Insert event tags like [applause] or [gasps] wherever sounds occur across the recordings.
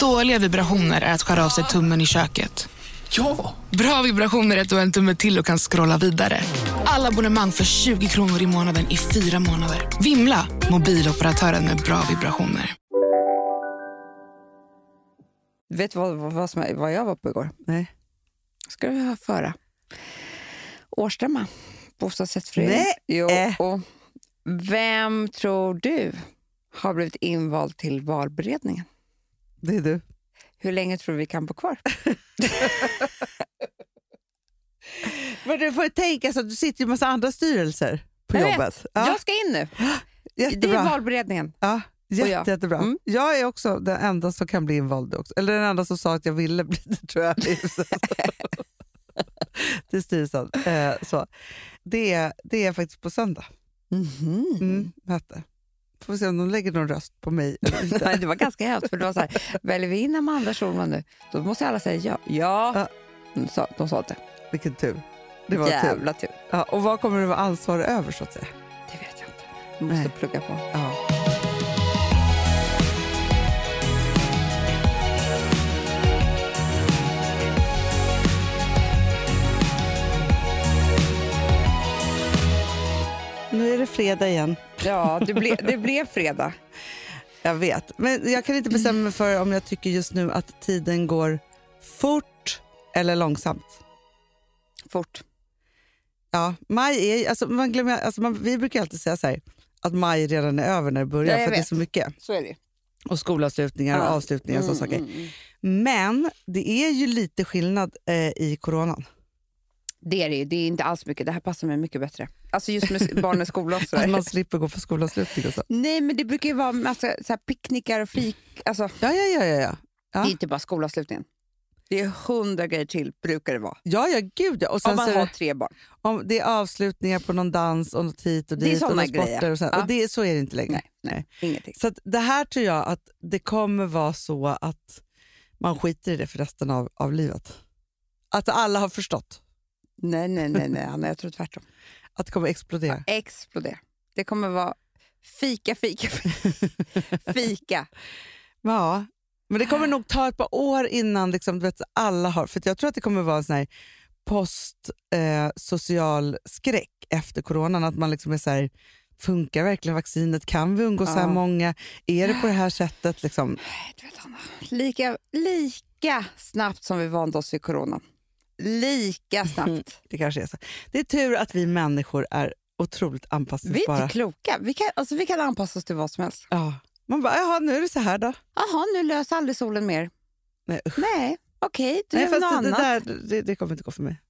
Dåliga vibrationer är att skära av sig tummen i köket. Ja! Bra vibrationer är att du har en tumme till och kan scrolla vidare. Alla abonnemang för 20 kronor i månaden i fyra månader. Vimla! Mobiloperatören med bra vibrationer. Vet du vad, vad, vad, som, vad jag var på igår? Nej. Ska du föra. Årsstämma. Bostadsrättsförening. Nej. Jo, Äh. och vem tror du har blivit invald till valberedningen? Det är du. Hur länge tror du vi kan bo kvar? [laughs] Men du får tänka så att du sitter i en massa andra styrelser på Jag jobbet. vet. Ja, Jag ska in nu. [gasps] Det är jättebra. valberedningen. Ja, jätte, jag. jättebra. Mm. Jag är också den enda som kan bli invald också. Eller den enda som sa att jag ville bli det, tror jag. Till [laughs] styrelsen. Eh, så. Det, det är faktiskt på söndag. Mhm. Mm, möte. Får se om de lägger någon röst på mig eller [laughs] inte. Nej, det var ganska hemskt. För det var så här, väljer vi in Amanda Schulman nu, då måste alla säga ja. Ja, de sa, de sa det. Vilken tur. Det var tur. Jävla tur. Ja, och vad kommer du vara ansvarig över så att säga? Det vet jag inte. Jag måste Nej. plugga på. Ja. Nu är det fredag igen. Ja, det, ble, det blev fredag. Jag vet. Men jag kan inte bestämma mig för om jag tycker just nu att tiden går fort eller långsamt. Fort. Ja, maj är, alltså man glömmer, alltså man, vi brukar alltid säga så här, att maj redan är över när det börjar, Ja, för det är så mycket. Så är det. Och skolavslutningar och Ja. avslutningar och Mm, sådana saker. mm, mm. Men det är ju lite skillnad eh, i coronan. Det är det ju. Det är inte alls mycket. Det här passar mig mycket bättre. Alltså just med [laughs] barnens skola Att sådär. man slipper gå på skolavslutning och så. Nej, men det brukar ju vara massa så här picknickar och fik. Alltså, Ja, ja, ja. ja, ja. Det är inte bara skolavslutningen. Det är hundra grejer till, brukar det vara. Ja, ja, gud ja. Och sen Om man är har det, tre barn. om det är avslutningar på någon dans och något hit och Det är dit och såna några sporter. grejer. Och, sen, Ja. och det, så är det inte längre. Nej, nej, ingenting. Så det här tror jag att det kommer vara så att man skiter i det för resten av, av livet. Att alla har förstått Nej, nej, nej, nej Anna, jag tror tvärtom. att det kommer explodera. Explodera. Det kommer vara fika, fika, [laughs] fika. Ja, men det kommer nog ta ett par år innan liksom, du vet, alla har... För jag tror att det kommer vara en sån här post eh, skräck efter coronan. Att man liksom är så här, funkar verkligen vaccinet? Kan vi umgås så här Ja. många? Är det på det här sättet? Liksom? Du vet, Anna. Lika, lika snabbt som vi vande oss vid coronan. Lika [laughs] snabbt. Det kanske är så. Det är tur att vi människor är otroligt Vi är anpassningsbara. inte kloka. Vi kan, alltså, vi kan anpassa oss till vad som helst. Ja. Man bara, jaha nu är det så här då. Jaha, nu löser aldrig solen mer. Nej, usch. Nej, okej, du Nej, gör något det, annat. där, det, det kommer inte gå för mig.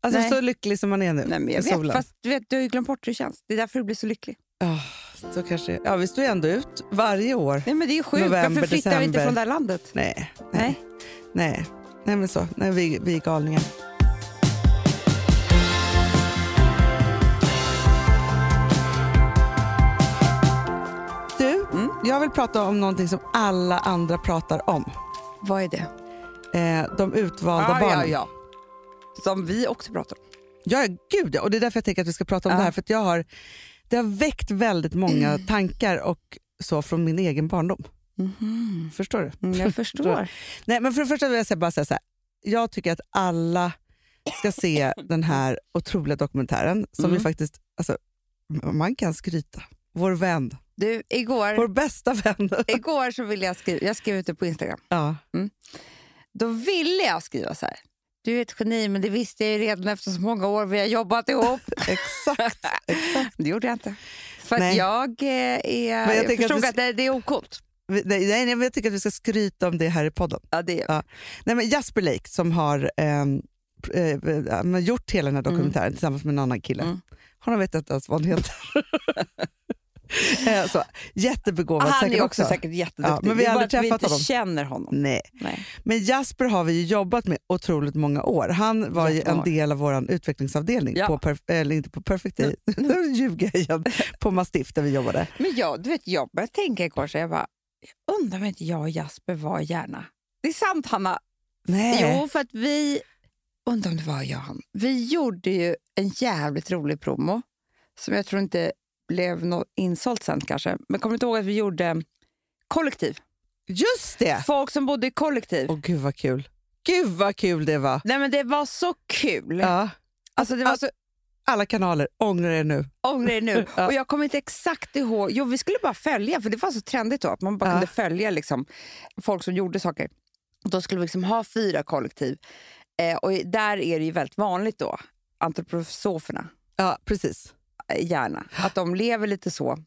Alltså Nej. så lycklig som man är nu Nej, men jag vet, solen. fast du, vet, du har ju glömt bort hur det känns. Det är därför du blir så lycklig. Ja, så kanske, ja, vi står ju ändå ut varje år. Nej, men det är ju sjukt. November, Varför flyttar vi inte december. från det här landet? Nej, nej, Nej. nej. Nej men så. Nej, vi, vi är galningar. Du, Mm. jag vill prata om någonting som alla andra pratar om. Vad är det? Eh, de utvalda ja, barnen. ja, ja. Som vi också pratar om. Ja, gud. Och det är därför jag tänker att vi ska prata om Ja. det här. För jag har, det har väckt väldigt många [clears throat] tankar och så från min egen barndom. Förstår du? Mm, jag [laughs] förstår. Nej, men för det första vill jag säga, bara säga så här. Jag tycker att alla ska se den här otroliga dokumentären som Mm. vi faktiskt, alltså, man kan skryta. Vår vän, Du, igår, vår bästa vän. [laughs] igår så ville jag skriva, jag skrev ut det på Instagram. ja. Då ville jag skriva så här. Du är ett geni, men det visste jag ju redan efter så många år vi har jobbat ihop. [laughs] Exakt. exakt. Det gjorde jag inte. För jag, eh, är, Men jag jag tänker att förstod vi- att, det, det är okult. Vi- Nej, nej, jag tycker att vi ska skryta om det här i podden. Ja, det. Ja. Nej, men Jasper Lake som har ehm, eh, eh, gjort hela den här dokumentären tillsammans med en annan kille. Mm. Han vet inte ens vad han heter. [laughs] Eh, så, jättebegåvad. Han säkert är också säkert jätteduktig. Ja, men vi har aldrig vi träffat inte honom. känner honom. Nej. Nej. Men Jasper har vi ju jobbat med otroligt många år. Han var ju Jättemånga en del av vår utvecklingsavdelning, Ja. på perf- eller inte på Perfect Day, [laughs] nu ljuger jag igen, på Mastiff där vi jobbade. Men jag, du vet, jag började tänka igår, så jag bara, jag undrar om inte jag och Jasper var gärna. Det är sant Hanna. Nej. Jo, för att vi, undrar om det var jag han. Vi gjorde ju en jävligt rolig promo som jag tror inte blev något insålt sen kanske. Men kommer du inte ihåg att vi gjorde kollektiv? Just det! Folk som bodde i kollektiv. Åh gud vad kul. Gud vad kul det var. Nej men det var så kul. Ja. Alltså det var så, Alla kanaler, ångra er nu. ångrar det nu. [laughs] Ja. Och jag kommer inte exakt ihåg. Jo, vi skulle bara följa, för det var så trendigt då att man bara Ja. kunde följa liksom, folk som gjorde saker. Och då skulle vi liksom ha fyra kollektiv. Eh, och där är det ju väldigt vanligt då, antroposoferna, Ja, precis. eh, gärna, att de lever lite så.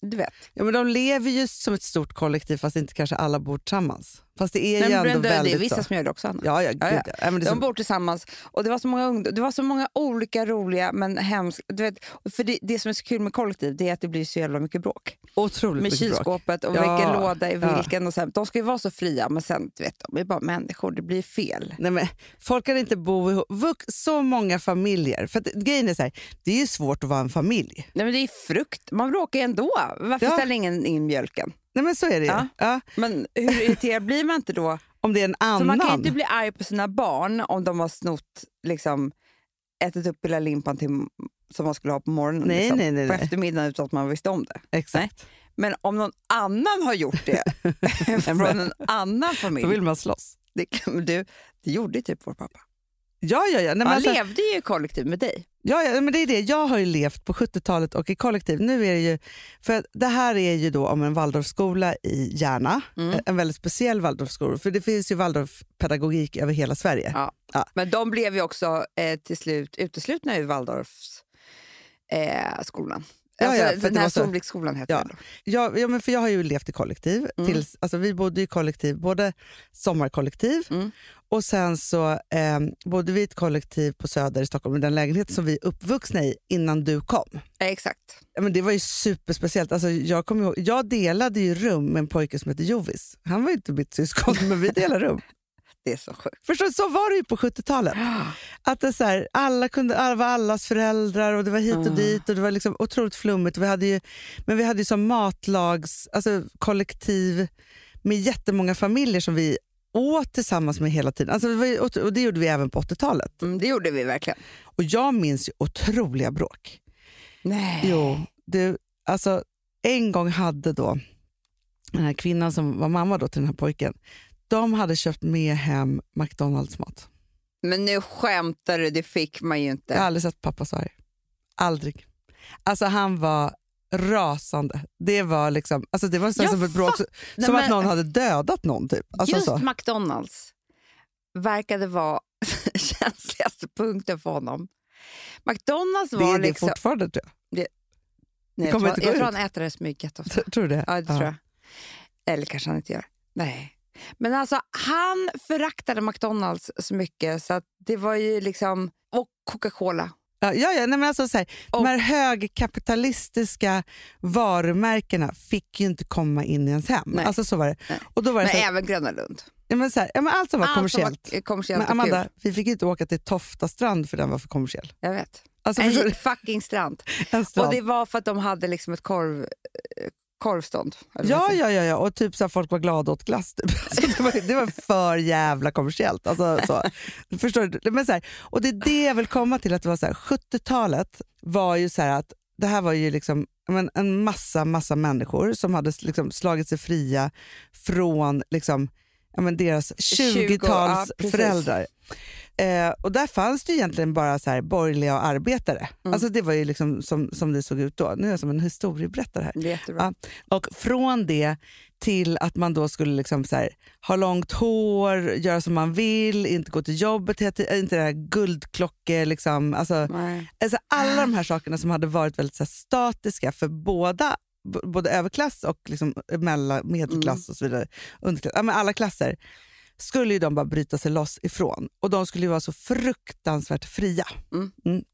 Du vet. Ja, men de lever ju som ett stort kollektiv fast inte kanske alla bor tillsammans. Fast det är Nej, ju ändå det, det är väldigt vissa så. som gör det också, Anna. Ja, ja, gud, Ja, ja. men det De som, bor tillsammans och det var så många, ungdom, det var så många olika roliga men hemska... Du vet, för det, det som är så kul med kollektiv det är att det blir så jävla mycket bråk. otroligt Med mycket bråk. kylskåpet och Ja, vilken låda ja. vilken. Och sen, de ska ju vara så fria men sen, du vet, de är bara människor, det blir fel. Nej, men folk kan inte bo ihop. Så många familjer. För att, grejen är så här, det är ju svårt att vara en familj. Nej, men det är frukt, man bråkar ju ändå. Varför Ja. ställer ingen in mjölken? Nej men så är det. Ja. Ja. Men hur irriterad blir man inte då? [laughs] Om det är en annan. man kan inte bli arg på sina barn om de har snott, liksom, ätit upp hela limpan till, som man skulle ha på morgonen Nej, liksom, nej, nej, på nej. eftermiddagen utan att man visste om det. Exakt. Men om någon annan har gjort det [laughs] [laughs] från en annan familj. Då vill man slåss. Det, du, det gjorde ju typ vår pappa. Ja, ja, ja. Nej, Han alltså, levde ju i kollektiv med dig. Ja, ja, men det är det. Jag har ju levt på 70-talet och i kollektiv. Nu är det ju, för det här är ju då om en Waldorfskola i Järna. Mm. En väldigt speciell Waldorfskola. För det finns ju Waldorfpedagogik över hela Sverige. Ja. Men de blev ju också eh, till slut uteslutna ur Waldorfs eh, skolan. Ja, alltså, ja, för att den här Solviksskolan heter Ja. den. Ja, ja, men för jag har ju levt i kollektiv. Mm. Tills, alltså vi bodde i kollektiv, både sommarkollektiv Mm. Och sen så eh, bodde vi i ett kollektiv på Söder i Stockholm, i den lägenhet som vi är uppvuxna i innan du kom. Exakt. Men det var ju superspeciellt. Alltså, jag, kommer ihåg, jag delade ju rum med en pojke som hette Jovis. Han var ju inte mitt syskon, [laughs] men vi delade rum. [laughs] Det är så sjukt. Förstår? Så var det ju på 70-talet. [gasps] Att det så här, alla kunde alla var allas föräldrar och det var hit och Ah. dit och det var liksom otroligt flummigt. Vi hade ju, men vi hade ju som matlags, alltså kollektiv med jättemånga familjer som vi åt tillsammans med hela tiden. Alltså det och det gjorde vi även på 80-talet. Mm, det gjorde vi verkligen. Och jag minns ju otroliga bråk. Nej. Jo, du, alltså en gång hade då den här kvinnan som var mamma då till den här pojken, de hade köpt med hem McDonalds-mat. Men nu skämtar du, det fick man ju inte. Jag har aldrig sett pappa så arg. Aldrig. Alltså han var rasande. Det var liksom, alltså det var så Jag som ett bråk, fatt- Nej, som men- att någon hade dödat någon. Typ. Alltså Just så. McDonalds verkade vara [laughs] känsligaste punkten för honom. McDonalds Det var är det liksom... fortfarande tror Nej, jag kommer tror, inte gå jag tror han äter det smyg jätteofta. jag. Tror du det? Ja, det tror jag. Eller kanske han inte gör. Nej. Men alltså, han föraktade McDonalds så mycket så att det var ju liksom... Och Coca-Cola. Ja, ja, ja, nej, men alltså, så här, Och- de här högkapitalistiska varumärkena fick ju inte komma in i ens hem. Nej. Alltså, så var det. Nej. Och då var det Men så här, även Gröna Lund. ja, men så här, ja, men allt som var Allt kommersiellt. var kommersiellt Men Amanda, kul. vi fick inte åka till Tofta strand för den var för kommersiell. Jag vet. Alltså, En fucking strand. [laughs] En strand. Och det var för att de hade liksom ett korv, eh, korvstånd. Ja, ja, ja, ja, och typ så folk var glada åt glass. Typ. [laughs] Alltså, det, var, det var för jävla kommersiellt. Alltså, så. [laughs] Förstår du? Men så här, och det är det jag vill komma till, att det var så här, 70-talet var ju så att det här var ju liksom ja, men, en massa, massa människor som hade liksom slagit sig fria från liksom, ja, men deras 20, 20-tals ja, precis. föräldrar. Eh, och där fanns det egentligen bara så här, borgerliga och arbetare. Mm. Alltså det var ju liksom som, som det såg ut då. Nu är jag som en historieberättare här. Ja. Och från det till att man då skulle liksom så här, ha långt hår, göra som man vill, inte gå till jobbet, inte det här guldklockor. Liksom. Alltså, Nej. alltså alla de här sakerna som hade varit väldigt så här, statiska för båda, både överklass och liksom mellan, medelklass Mm. och så vidare, underklass, ja, alla klasser, skulle ju de bara bryta sig loss ifrån. Och de skulle ju vara så fruktansvärt fria. Mm.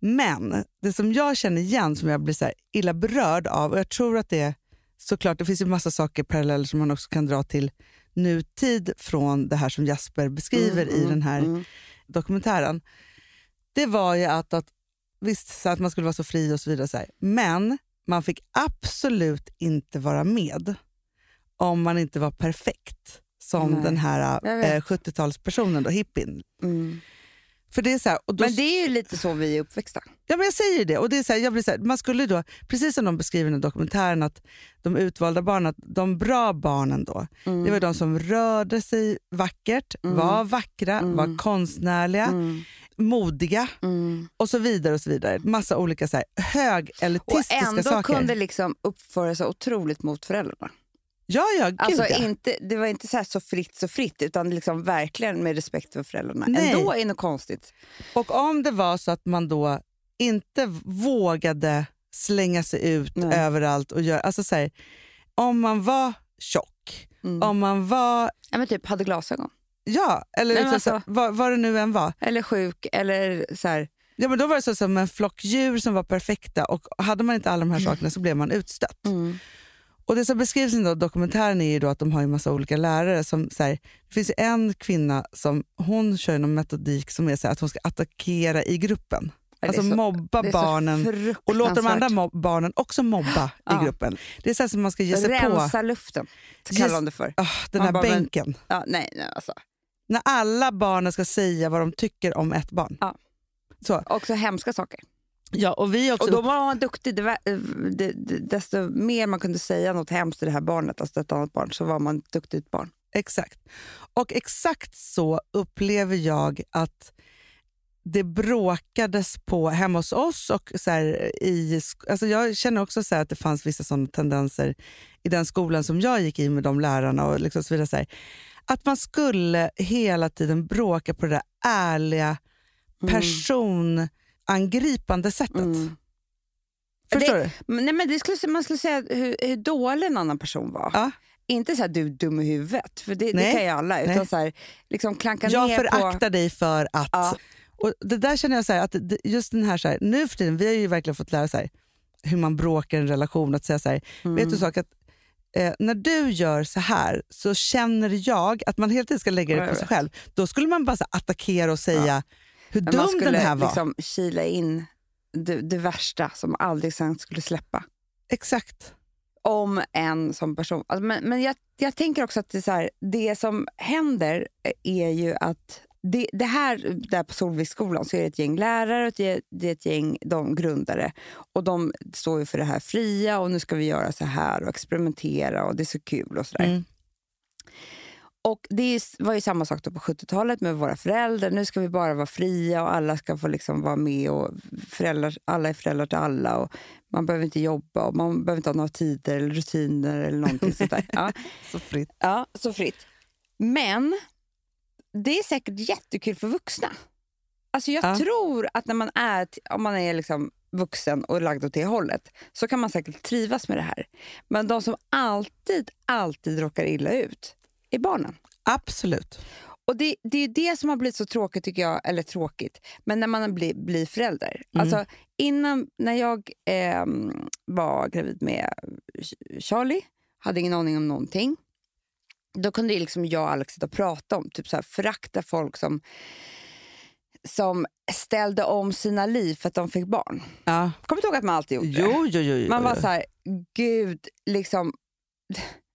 Men det som jag känner igen, som jag blir så illa berörd av, och jag tror att det är såklart, det finns ju massa saker paralleller som man också kan dra till nutid från det här som Jasper beskriver i den här dokumentären. Det var ju att, att visst så att man skulle vara så fri och så vidare, så här, men man fick absolut inte vara med om man inte var perfekt som Nej, den här eh, 70-talspersonen, då, hippien. Mm. För det är så här, och då, Men det är ju lite så vi är uppväxta. Ja, men jag säger det. Och det är så här, jag blir så här, man skulle då, precis som de beskriver i dokumentären, att de utvalda barnen, att de bra barnen då, Mm. det var de som rörde sig vackert, var vackra, var konstnärliga, Mm. modiga Mm. och så vidare. och så vidare. Massa olika så här, Och högelitistiska ändå saker. kunde liksom uppföra sig otroligt mot föräldrarna. Ja, ja, gud Alltså ja. inte, det var inte så, här så fritt så fritt, utan liksom verkligen med respekt för föräldrarna. Nej. Ändå är det något konstigt. Och om det var så att man då inte vågade slänga sig ut Nej. överallt och göra... Alltså så här, om man var tjock, Mm. om man var... Ja, men typ hade glasögon. Ja, eller Nej, liksom, så, alltså- vad, vad det nu än var. Eller sjuk, eller så här. Ja, men då var det så som en flock djur som var perfekta och hade man inte alla de här sakerna så blev man utstött. Och Det som beskrivs i dokumentären är ju att de har en massa olika lärare. Som, så här, det finns en kvinna som hon kör någon metodik som är här, att hon ska attackera i gruppen. Alltså så- mobba barnen och låta de andra mob- barnen också mobba Ja. i gruppen. Det är så som man ska ge sig på Rensa luften, kallar de det för. ah, den Man här bara, men- bänken. Ja, nej, nej, alltså. När alla barnen ska säga vad de tycker om ett barn. Ja. Så. Också hemska saker. Ja, och vi också Och då var man duktig. Det var, det, det, desto mer man kunde säga något hemskt till det här barnet, alltså ett annat barn, så var man ett duktigt barn. Exakt. Och exakt så upplever jag att det bråkades på hemma hos oss. Och så här, i, alltså jag känner också så att det fanns vissa sådana tendenser i den skolan som jag gick i med de lärarna. och liksom så vidare. Så här, att man skulle hela tiden bråka på det där ärliga, personangripande sättet. Mm. Förstår det, du? Nej, men det skulle, man skulle säga hur, hur dålig en annan person var. Ja. Inte så här du är dum i huvudet, för det, det kan ju alla. Utan Nej. så här, liksom klanka Jag ner föraktar dig för att... Ja. Och det där känner jag så här, att just den här, så här, nu för tiden, vi har ju verkligen fått lära sig hur man bråkar i en relation. Att säga så här, Mm. vet du en sak, att eh, när du gör så här så känner jag att man hela tiden ska lägga Ja, det på sig själv. Då skulle man bara attackera och säga hur Men man dum skulle den här var. liksom kila in det, det värsta som aldrig sen skulle släppa. Exakt. Om en som person. Alltså, men men jag, jag tänker också att det, så här, det som händer är ju att det, det här där på Solviksskolan så är det ett gäng lärare och det är, ett gäng de grundare. Och De står ju för det här fria och nu ska vi göra så här och experimentera och det är så kul och sådär. Mm. Och Det var ju samma sak på 70-talet med våra föräldrar. Nu ska vi bara vara fria och alla ska få liksom vara med. och föräldrar, Alla är föräldrar till alla. och Man behöver inte jobba och man behöver inte ha några tider eller rutiner eller någonting sånt där. [laughs] Ja. Så fritt. ja, så fritt. Men det är säkert jättekul för vuxna. Alltså jag Ja. tror att när man är, om man är liksom vuxen och lagd åt det hållet så kan man säkert trivas med det här. Men de som alltid, alltid råkar illa ut är barnen. Absolut. Och det, det är det som har blivit så tråkigt, tycker jag. Eller tråkigt, men när man blir, blir förälder. Alltså, innan, när jag ehm, var gravid med Charlie, hade ingen aning om någonting. Då kunde liksom jag och Alex sitta och prata om, typ så här, förakta folk som, som ställde om sina liv för att de fick barn. Ja. Kommer du ihåg att man alltid gjorde? Jo, jo, jo, jo. Man var så här, gud, liksom, [laughs]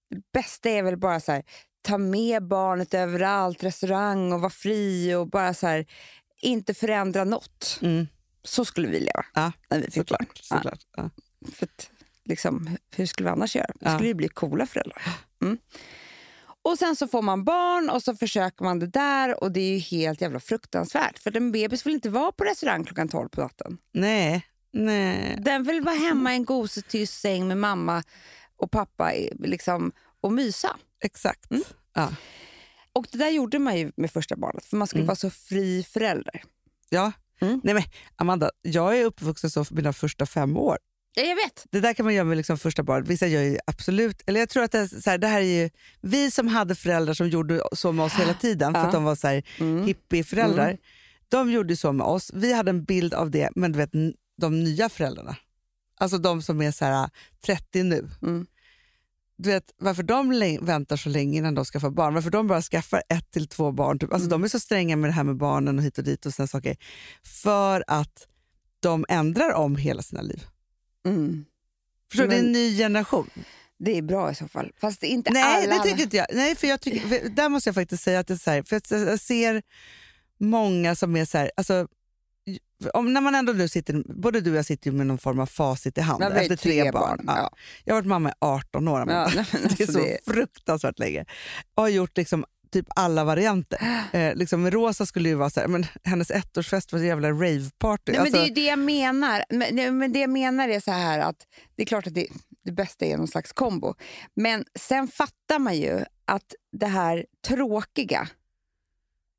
det bästa är väl bara så här, ta med barnet överallt, restaurang och vara fri och bara så här, inte förändra något. Mm. Så skulle vi leva Ja, när vi fick barn. såklart. såklart. Ja. För att, liksom, hur skulle vi annars göra? Vi skulle ju bli coola föräldrar. Mm. Och sen så får man barn och så försöker man det där och det är ju helt jävla fruktansvärt. För en bebis vill inte vara på restaurang klockan 12 på natten. Nej, nej. Den vill vara hemma i en gosetyst säng med mamma och pappa liksom, och mysa. Exakt. Mm. Ja. Och det där gjorde man ju med första barnet, för man skulle vara så fri förälder. Ja. Mm. Nej, men, Amanda, jag är uppvuxen så för mina första fem år. Ja, jag vet. Det där kan man göra med liksom första barnet. Vissa gör ju absolut... Eller jag tror att det, är så här, det här är ju... Vi som hade föräldrar som gjorde så med oss hela [gasps] tiden för Ja. att de var så här, hippieföräldrar. De gjorde så med oss. Vi hade en bild av det, men du vet de nya föräldrarna. Alltså de som är så här 30 nu. Du vet varför de väntar så länge innan de skaffar barn. Varför de bara skaffar ett till två barn. Typ. Alltså Mm. De är så stränga med det här med barnen och hit och dit och såna saker. För att de ändrar om hela sina liv. Mm. Förstår du? Det är en ny generation. Det är bra i så fall. Fast inte Nej, alla. det tycker inte jag. Nej, för jag tycker, för där måste jag faktiskt säga att det är så här, för jag- jag ser många som är så här, alltså, om, när man ändå nu sitter, både du och jag sitter ju med någon form av facit i hand efter tre, barn. Ja. Ja. Jag har varit mamma i 18 år. Ja, [laughs] men [laughs] det är alltså så det- fruktansvärt länge. Och har gjort liksom typ alla varianter. [gasps] Eh, liksom Rosa skulle ju vara så här, men hennes ettårsfest var ett jävla raveparty. Nej, men Alltså, det är ju det jag menar. Men, men det jag menar är så här att det är klart att det, det bästa är någon slags kombo. Men sen fattar man ju att det här tråkiga,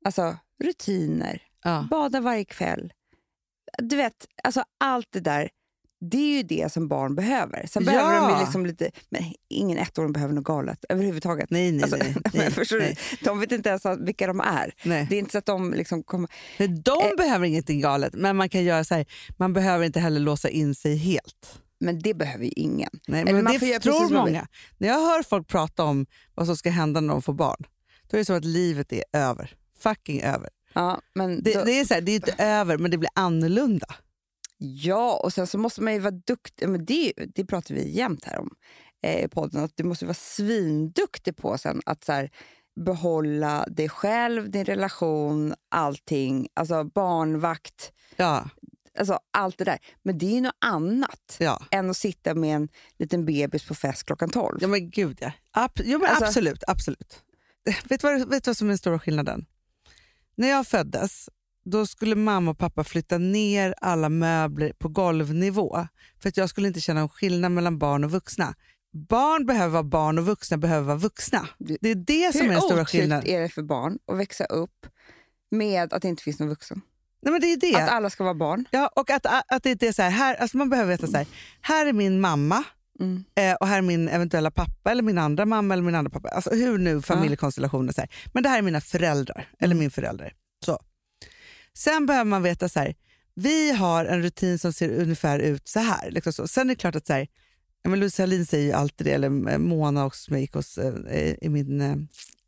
alltså rutiner, ja. bada varje kväll, du vet, alltså allt det där, det är ju det som barn behöver. Sen Ja. behöver de ju liksom lite, men ingen ettåring behöver något galet överhuvudtaget. Nej, nej, Alltså, nej. [laughs] men nej, nej, De vet inte ens vilka de är. nej. Det är inte så att de liksom kommer... Nej, De Eh. behöver ingenting galet, men man kan göra så här, man behöver inte heller låsa in sig helt. Men det behöver ju ingen. Nej, Eller men man det tror många. När jag hör folk prata om vad som ska hända när de får barn, då är det som att livet är över. Fucking över. Ja, men Det, då, det är så här, det är inte över, men det blir annorlunda. ja, och sen så måste man ju vara duktig. Men det, det pratar vi jämt här om eh, i podden. Att du måste vara svinduktig på sen att så här, behålla dig själv, din relation, allting. Alltså barnvakt, Ja, alltså allt det där. Men det är ju något annat ja. än att sitta med en liten bebis på fest klockan 12. ja men gud ja. Ab- jo, men Alltså- absolut, absolut. [laughs] Vet du vad, vet du vad som är den stora skillnaden? När jag föddes, då skulle mamma och pappa flytta ner alla möbler på golvnivå för att jag skulle inte känna en skillnad mellan barn och vuxna. Barn behöver vara barn och vuxna behöver vara vuxna. Det är det som är Hur den stora skillnaden. är det för barn att växa upp med att det inte finns någon vuxen? Nej, men det är det. Att alla ska vara barn? Ja, och att, att det är så här, här alltså man behöver veta så här, här är min mamma Mm. eh, och här är min eventuella pappa eller min andra mamma eller min andra pappa. Alltså hur nu familjekonstellationen här. Men det här är mina föräldrar eller min förälder. Så. Sen behöver man veta så här, vi har en rutin som ser ungefär ut så här. Liksom så. Sen är det klart att så här, ja, men Louise Hallin säger ju alltid det, eller eh, Mona också som jag gick hos eh, i min eh,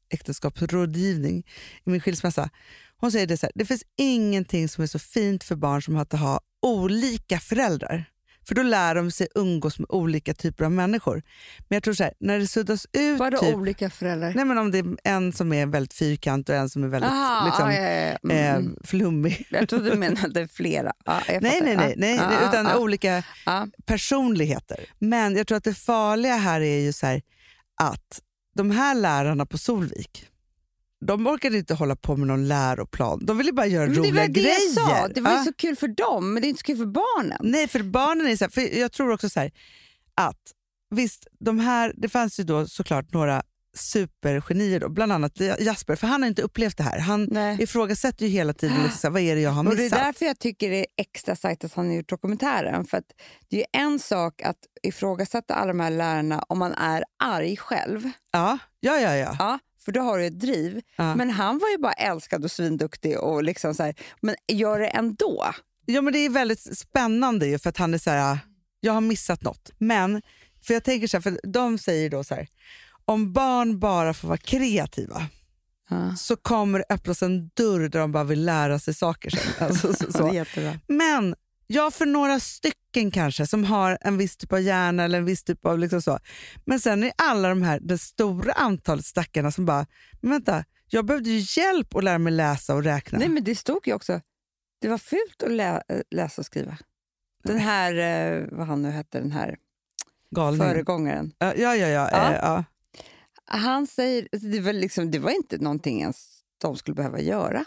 äktenskapsrådgivning, i min skilsmässa. Hon säger det så här, det finns ingenting som är så fint för barn som att ha olika föräldrar. För då lär de sig umgås med olika typer av människor. Men jag tror så här, när det suddas ut, Vadå typ, olika föräldrar? nej men om det är en som är väldigt fyrkant och en som är väldigt Aha, liksom, ja, ja, ja. Mm, mm. eh, flummig. Jag trodde du menade [laughs] flera. Jag Nej, nej, nej, Ja, nej ja, utan olika personligheter. Men jag tror att det farliga här är ju så här, att de här lärarna på Solvik, de orkade inte hålla på med någon läroplan. De ville bara göra Men det roliga var det grejer. jag sa. Det var Ja. så kul för dem, men det är inte så kul för barnen. Nej, för barnen är så här, för jag tror också så här, att visst, de här, det fanns ju då såklart några supergenier, då, bland annat Jasper, för han har inte upplevt det här. Han Nej. ifrågasätter ju hela tiden liksom, vad är det jag har Och det är missat. därför jag tycker det är extra starkt att han har gjort dokumentären. För att det är en sak att ifrågasätta alla de här lärarna om man är arg själv. Ja, ja, ja. ja. Ja, för då har du ett driv. Ja. Men han var ju bara älskad och svinduktig. Och liksom så här, men gör det ändå. Ja, men det är väldigt spännande ju för att han är så här, jag har missat något. Men, för jag tänker så här, för de säger då så här, om barn bara får vara kreativa Ja. så kommer det öppnas en dörr där de bara vill lära sig saker sen. [laughs] Alltså, så, Det är så. Men ja, för några stycken kanske som har en viss typ av hjärna eller en viss typ av liksom så. Men sen är alla de här, det stora antalet stackarna som bara, men vänta, jag behövde ju hjälp att lära mig läsa och räkna. Nej, men det stod ju också, det var fult att lä läsa och skriva. Den här, eh, vad han nu hette, den här Galning. föregångaren. Ja, ja, ja. ja, Ja. eh, ja. Han säger, det var, liksom, det var inte någonting ens de skulle behöva göra.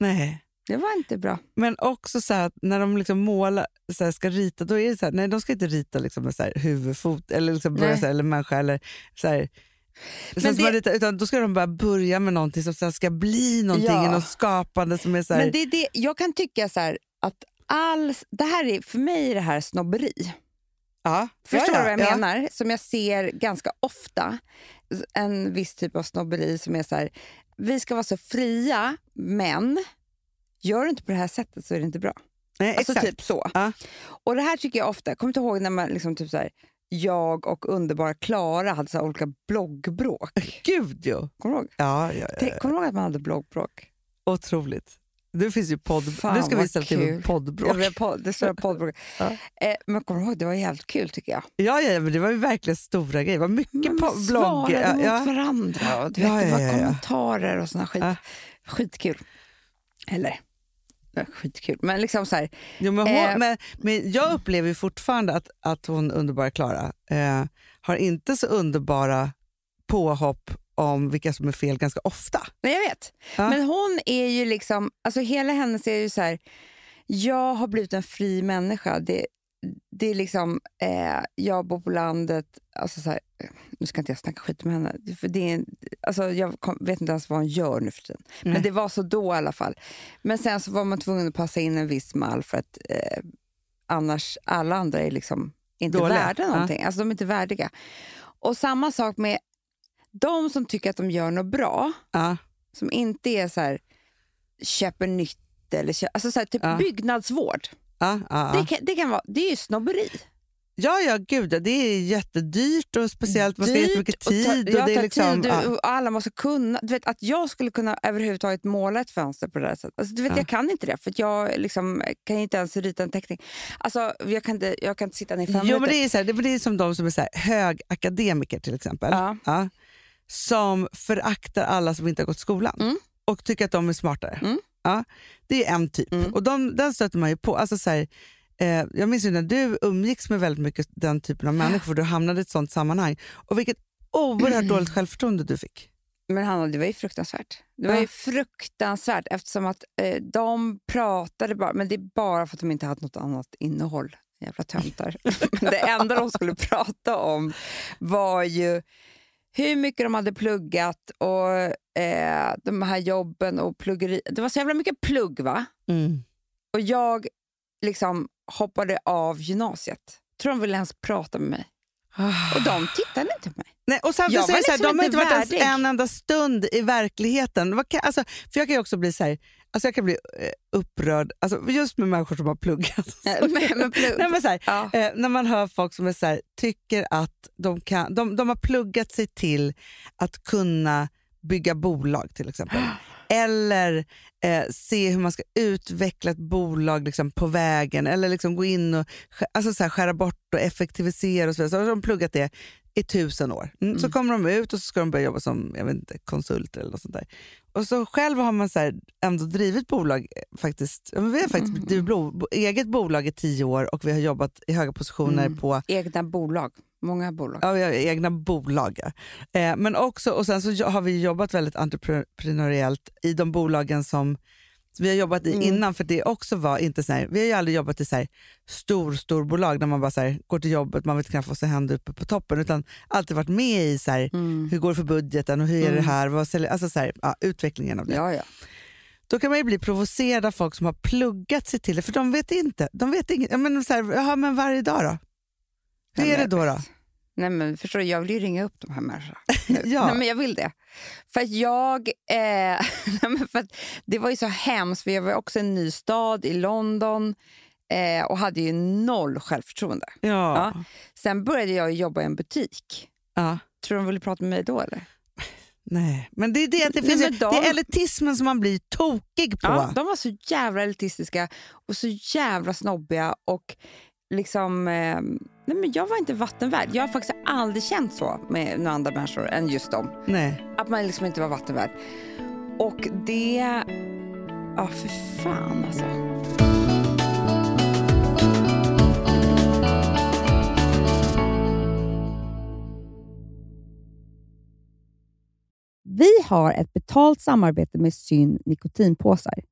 Nej. Det var inte bra. Men också så här, att när de liksom målar, så här, ska rita, då är det så här, nej de ska inte rita liksom med så här, huvudfot eller, liksom börja så här, eller människa eller så här, Men det- rita, utan då ska de bara börja med någonting som sen ska bli någonting, Ja. något skapande som är så här, Men det det, jag kan tycka så här, att all, det här är, för mig är det här snobberi. ja, Förstår ja, du vad jag ja, menar? Som jag ser ganska ofta. En viss typ av snobberi som är så här, vi ska vara så fria, men gör du inte på det här sättet så är det inte bra. Nej, Alltså exakt. typ så. Ja. Och det här tycker jag ofta, kommer du ihåg när man liksom typ så här, jag och underbara Klara hade så olika bloggbråk? [laughs] Gud jo. Kommer du ihåg? Ja, ja, ja, Tänk- Kommer du ihåg att man hade bloggbråk? Otroligt. Nu finns ju podd... Fan, nu ska vi ställa till poddbråk. Ja, podd, det står [laughs] poddbråk. Ja. eh, men kommer du ihåg, det var jävligt kul tycker jag. Ja, ja, men det var ju verkligen stora grejer. Det var mycket man blogg. svarade Ja, mot ja. varandra och du Ja, vet, det ja, var ja, ja. kommentarer och såna skit. Ja. Skitkul. Eller, ja, skitkul. Men liksom så här, Jo, men hon, Eh. men, men jag upplever fortfarande att, att hon underbara Klara eh, har inte så underbara påhopp om vilka som är fel ganska ofta. nej jag vet. Ja. Men hon är ju liksom, alltså hela hennes är ju så här, jag har blivit en fri människa. Det, det är liksom, eh, jag bor på landet, alltså så här, nu ska inte jag snacka skit med henne, för det är alltså jag kom, vet inte ens vad hon gör nu för tiden. Nej. Men det var så då i alla fall. Men sen så var man tvungen att passa in en viss mall för att eh, annars, alla andra är liksom inte Dåliga. värda någonting. Alltså de är inte värdiga. Och samma sak med de som tycker att de gör något bra, Ja. som inte är så här, köper nytt eller kö- alltså så här, typ Ja. byggnadsvård. Ja, ja, ja. Det, kan, det, kan vara, det är ju snobberi. ja, ja, gud ja, det är jättedyrt och speciellt man ska ha Dyrt jättemycket och ta- tid. ja, och det är liksom, tid ja. och alla måste kunna. Du vet, att jag skulle kunna överhuvudtaget måla ett fönster på det där sättet. Alltså, du vet, Ja. Jag kan inte det, för jag liksom, kan inte ens rita en teckning. Alltså, jag, kan inte, jag kan inte sitta ner i fem Jo, men minuter. det, är så här, det, är som de som är så här, högakademiker till exempel. Ja. som föraktar alla som inte har gått skolan Mm. och tycker att de är smartare. Mm. Ja, det är en typ. Mm. Och de, den stöter man ju på. Alltså så här, eh, jag minns ju när du umgicks med väldigt mycket den typen av människor, för du hamnade i ett sånt sammanhang. Och vilket oerhört dåligt [clears throat] självförtroende du fick. Men Hanna, det var ju fruktansvärt. Det var Ja. ju fruktansvärt eftersom att eh, de pratade bara, men det är bara för att de inte hade något annat innehåll. Jävla töntar. [laughs] men det enda de skulle prata om var ju hur mycket de hade pluggat och eh, de här jobben och pluggeri. Det var så jävla mycket plugg va? Och jag liksom hoppade av gymnasiet. Tror de ville ens prata med mig. Och de tittade inte på mig. Nej, och Jag var så här, liksom de har inte varit en enda stund i verkligheten. Alltså, för Jag kan ju också bli så här, alltså jag kan bli eh, upprörd alltså, just med människor som har pluggat. [laughs] men, men plugg. Nej, men så här, Ja. eh, när man hör folk som är så här, tycker att de, kan, de, de har pluggat sig till att kunna bygga bolag till exempel. [gasps] Eller eh, se hur man ska utveckla ett bolag liksom, på vägen. Eller liksom gå in och alltså, så här, skära bort och effektivisera. Och så, så har de pluggat det i tusen år. Mm, Så kommer de ut och så ska de börja jobba som jag vet inte, konsulter eller något sånt där. Och så själv har man så här, ändå drivit bolag. eh, faktiskt. Ja, vi har faktiskt drivit bo, eget bolag i tio år och vi har jobbat i höga positioner Mm. på Egna bolag. Många bolag. Ja, vi har egna bolag. Eh, men också, och sen så har vi jobbat väldigt entreprenöriellt i de bolagen som vi har jobbat i Mm. innan. För det också var inte så här, Vi har ju aldrig jobbat i så här stor, stor bolag där man bara så här, går till jobbet, man vet knappt vad som händer uppe på toppen. Utan alltid varit med i så här, Mm. hur går det för budgeten och hur är det Mm. här, vad säljer, alltså så här, ja, utvecklingen av det. Ja, ja. Då kan man ju bli provocerad av folk som har pluggat sig till det, för de vet inte. De vet inget. Ja, men så här, jaha, men varje dag då? Hur är det då? då? Nej, men förstår du, jag vill ju ringa upp de här människorna. [laughs] Ja. Nej, men jag vill det. För att jag... Eh, [laughs] nej, men för att det var ju så hemskt, för jag var också i en ny stad i London eh, och hade ju noll självförtroende. Ja. Ja. Sen började jag jobba i en butik. ja. Tror du de ville prata med mig då? eller? [laughs] Nej, men det är det, det, Nej, finns, ju- de- det är elitismen som man blir tokig på. Ja, de var så jävla elitistiska och så jävla snobbiga. Och liksom, eh, nej men jag var inte vattenvärd. Jag har faktiskt aldrig känt så med några andra människor än just dem. Nej. Att man liksom inte var vattenvärd. Och det... Ja, för fan alltså. Vi har ett betalt samarbete med Syn nikotinpåsar.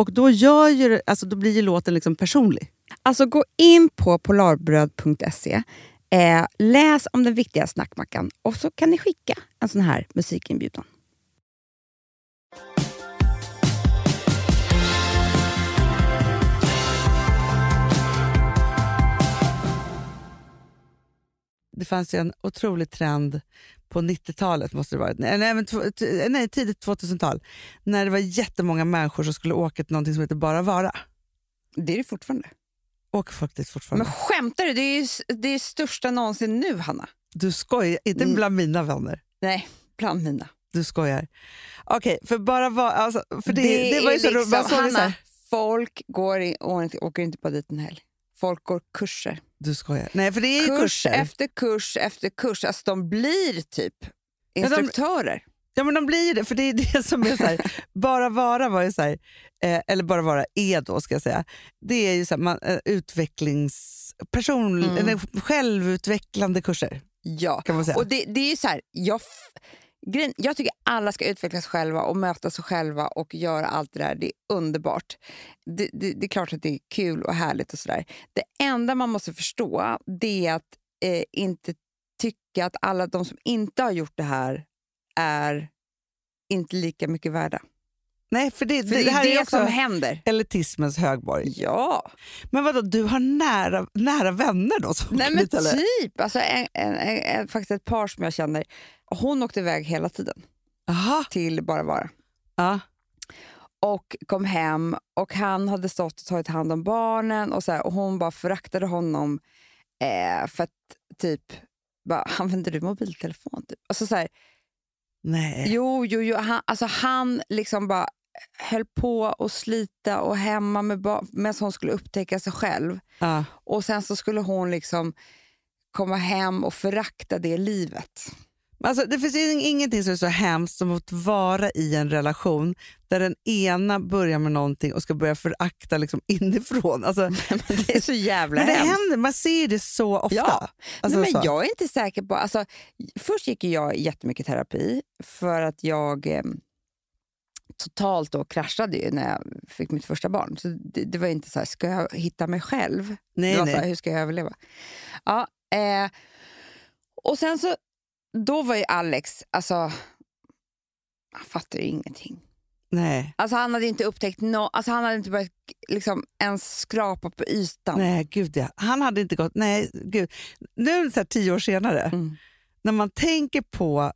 Och då, gör ju, alltså, då blir ju låten liksom personlig. Alltså gå in på polarbröd.se, eh, läs om den viktiga snackmackan och så kan ni skicka en sån här musikinbjudan. Det fanns ju en otrolig trend på 90-talet, måste det varit. Nej, nej, men, tidigt 2000-tal. När det var jättemånga människor som skulle åka till någonting som heter Bara Vara. Det är det fortfarande. Åker folk dit fortfarande? Men skämtar du? Det är ju det är största någonsin nu, Hanna. Du skojar, inte Mm. bland mina vänner. Nej, bland mina. Du skojar. Okej, för bara vara... Alltså, för det, det, var är ju så roligt. liksom, det så Hanna, folk går i, åker inte bara dit en helg. Folk går kurser. Du skojar. Nej, för det är Kurs kurser. efter kurs efter kurs. Alltså de blir typ instruktörer. Ja men de blir det, för det är det som är så här, [laughs] bara vara var ju så här, eh, eller bara vara är då ska jag säga, det är ju så här, man, eh, utvecklings, person, Mm. självutvecklande kurser Ja, kan man säga. och det, det är ju så här, jag, jag tycker alla ska utvecklas själva och möta sig själva och göra allt det där. Det är underbart. Det, det, det är klart att det är kul och härligt och sådär. Det enda man måste förstå det är att eh, inte tycka att alla de som inte har gjort det här är inte lika mycket värda. Nej, för det, För det, det, det här är är det också som händer. elitismens högborg. Ja, Men vadå, du har nära, nära vänner då? Som nej men dit, typ. Alltså, en, en, en, en, faktiskt ett par som jag känner, hon åkte iväg hela tiden Aha, till Bara Vara. ja. och kom hem och han hade stått och tagit hand om barnen och, så här, och hon bara föraktade honom eh, för att typ, bara, [laughs] använder du mobiltelefon? Typ? Alltså, så här, Nej. jo, jo, jo. Han, alltså, han liksom bara höll på att slita och hemma med barn medan hon skulle upptäcka sig själv. Ja. Och sen så skulle hon liksom komma hem och förakta det livet. Alltså, det finns ingenting som är så hemskt som att vara i en relation där den ena börjar med någonting och ska börja förakta liksom inifrån. Alltså, [laughs] Det är så jävla men det hemskt. händer, man ser det så ofta. Ja. Alltså, Nej, men så. jag är inte säker på... Alltså, först gick jag jättemycket terapi för att jag eh, totalt då kraschade ju när jag fick mitt första barn. Så det, det var inte så här, ska jag hitta mig själv? nej, det var nej. så här, hur ska jag överleva? Ja, eh, och sen så, då var ju Alex, alltså, han fattade ju ingenting. nej. Alltså han hade inte upptäckt no, alltså han hade inte börjat liksom, ens skrapa på ytan. Nej, gud ja. Han hade inte gått... Nej, gud. Nu så här, tio år senare, Mm. när man tänker på...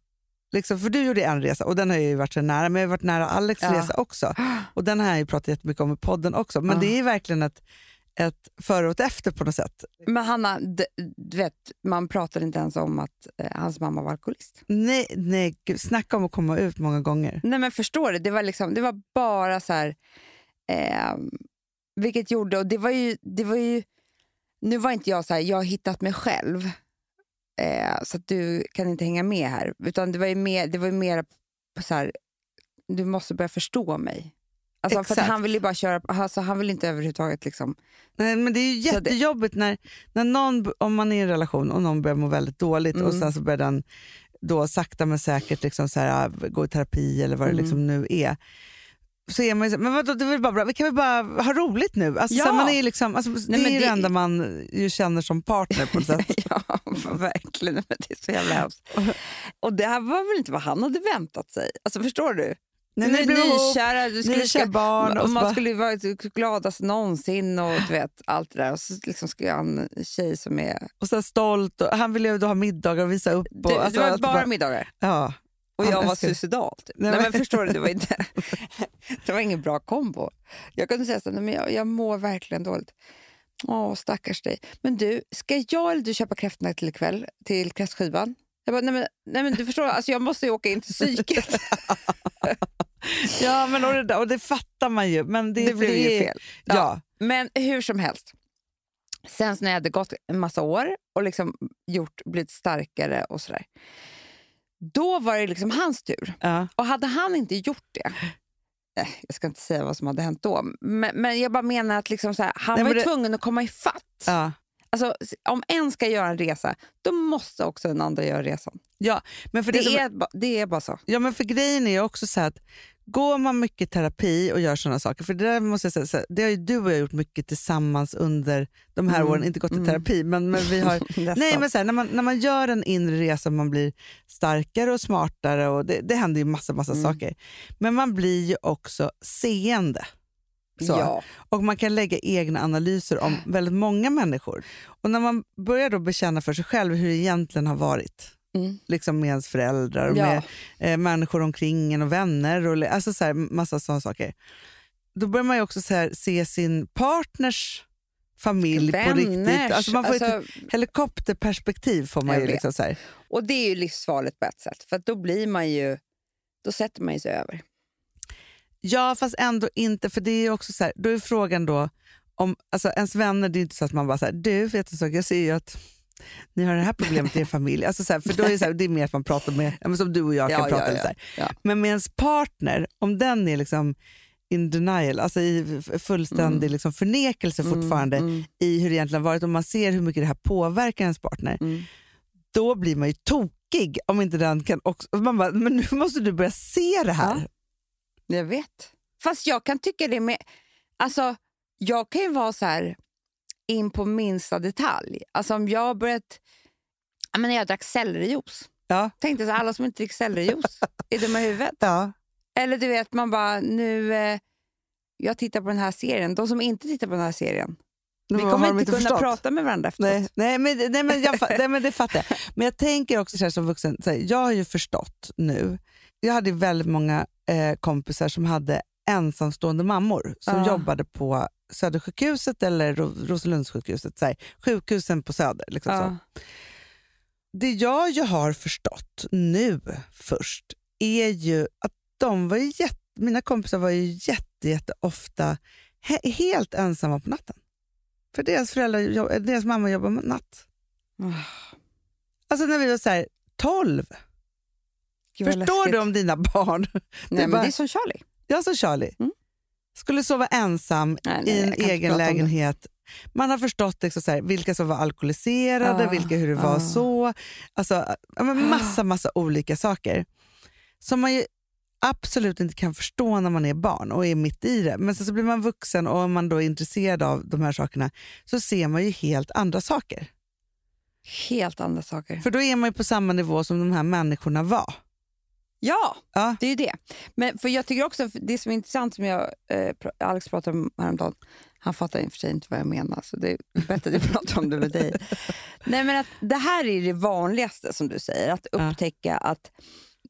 Liksom, för du gjorde en resa och den har jag ju varit så nära, men jag har varit nära Alex Ja. resa också. Och Den har jag ju pratat jättemycket om i podden också. Men Ja. det är verkligen ett, ett före och ett efter på något sätt. Men Hanna, du vet, man pratar inte ens om att eh, hans mamma var alkoholist. Nej, nej gud, snacka om att komma ut många gånger. Nej men förstår du, det var, liksom, det var bara så här... Eh, vilket gjorde, och det var ju... Det var ju nu var inte jag så här, jag har hittat mig själv. Eh, så att du kan inte hänga med här. Utan det var ju mer, det var ju mer så här, du måste börja förstå mig. Alltså, för han ville ju bara köra, alltså, han ville inte överhuvudtaget liksom... Nej, men det är ju jättejobbigt när, när någon, om man är i en relation och någon börjar må väldigt dåligt och Mm. sen så börjar den då sakta men säkert liksom så här, gå i terapi eller vad det Mm. liksom nu är. Så är man ju så, men vadå, det är väl bara bra. vi kan väl bara ha roligt nu? Alltså, Ja. så man är liksom, alltså, det Nej, men är det- det enda man ju känner som partner på något sätt. [laughs] ja, [laughs] verkligen. Det är så jävla hemskt. Och det här var väl inte vad han hade väntat sig? Alltså Förstår du? Nej, du ni blev nykära, du skulle nykära barn och man bara- skulle vara gladast någonsin och du vet, allt det där. Och så liksom ska jag ha en tjej som är... och så stolt och han ville ju då ha middagar och visa upp. Och, Du, alltså, det var allt bara middagar. ja. Och jag var suicidal. Nej, men- förstår du, det var, inte, [laughs] det var ingen bra kombo. Jag kunde säga så här, "Nej, men jag, jag mår verkligen dåligt. Åh, stackars dig. Men du, ska jag eller du köpa kräftorna till ikväll, till kräftskivan? Jag bara, nej men, nej men du förstår, alltså jag måste ju åka in till psyket. [laughs] ja, men och det, och det fattar man ju. Men det, Det blev ju fel. Ja. Men hur som helst. Sen när jag hade gått en massa år och liksom gjort, blivit starkare och sådär. Då var det liksom hans tur. Ja. Och hade han inte gjort det, eh, jag ska inte säga vad som hade hänt då, men, men jag bara menar att liksom så här, han Nej, var det- tvungen att komma ifatt. Ja. Alltså, om en ska göra en resa, då måste också den andra göra resan. Ja, men för det, Det, som- är, det är bara så. Ja, men för grejen är också så här att går man mycket terapi och gör sådana saker, för det där måste jag säga, det har ju du och jag gjort mycket tillsammans under de här Mm, åren, inte gått i mm. terapi, men, men vi har. [laughs] Nej, men så här, när, man, när man gör en inre resa man blir starkare och smartare och det, det händer ju massa, massa Mm. saker. Men man blir ju också seende. Så. Ja. Och man kan lägga egna analyser om väldigt många människor. Och när man börjar då bekänna för sig själv hur det egentligen har varit, Mm. liksom med ens föräldrar och Ja. med eh, människor omkring en och vänner och alltså så här, massa sådana saker. Då börjar man ju också så här, se sin partners familj på Vänners, riktigt. Alltså man får ett alltså, helikopterperspektiv får man ju. Liksom så här. och det är ju livsfarligt på ett sätt, för då blir man ju, då sätter man ju sig över. Ja, fast ändå inte. För det är också så här, då är frågan då, om, alltså ens vänner, det är inte så att man bara så här, du vet sak, jag ser ju att ni har det här problemet i er familj. Alltså så här, för då är det, så här, det är mer att man pratar med, ja, som du och jag kan Ja, prata ja, lite så här. ja. Men med ens partner, om den är liksom in denial, alltså i fullständig liksom förnekelse fortfarande Mm, i hur det egentligen varit och man ser hur mycket det här påverkar ens partner, mm. då blir man ju tokig om inte den kan också... Man bara, men nu måste du börja se det här. Ja. Jag vet. Fast jag kan tycka det med... Alltså, jag kan ju vara så här in på minsta detalj. Alltså om jag börjat... Ja, men när jag drack sellerijuice. Ja. Tänkte så alla som inte dricker sellerijuice är dumma i huvudet. Ja. Eller du vet, man bara, nu... Eh, jag tittar på den här serien. De som inte tittar på den här serien, vi Vad kommer de inte kunna förstått? prata med varandra efteråt. Nej, nej, men, nej, men, jag, nej, men det fattar jag. [laughs] Men jag tänker också så här, som vuxen, så här, jag har ju förstått nu, jag hade väldigt många eh, kompisar som hade ensamstående mammor som Ja. jobbade på Södersjukhuset eller Ro- Roselundssjukhuset, så här, sjukhusen på Söder. Liksom så. Ja. Det jag ju har förstått nu först är ju att de var jätte, mina kompisar var ju jätte, jätte ofta he, helt ensamma på natten. För deras, föräldrar, deras mamma jobbar med natt. Alltså när vi var så här, 12. Gud, Förstår läskigt. du om dina barn, [laughs] Nej, men bara- det är som Charlie. jag som Charlie, Mm. Skulle sova ensam Nej, nej, i en egen lägenhet. Man har förstått liksom så här, vilka som var alkoholiserade, Ah, vilka hur det var ah. så. Alltså, men massa, massa olika saker som man ju absolut inte kan förstå när man är barn och är mitt i det. Men sen så blir man vuxen och om man då är intresserad av de här sakerna så ser man ju helt andra saker. Helt andra saker. För då är man ju på samma nivå som de här människorna var. Ja, Ja. det är ju det. Men för jag tycker också, det som är intressant som jag, eh, Alex pratade om häromdagen, han fattar i och för sig inte vad jag menar, så det är bättre att jag [laughs] pratar om det med dig. Nej, men att det här är det vanligaste som du säger, att Ja. upptäcka att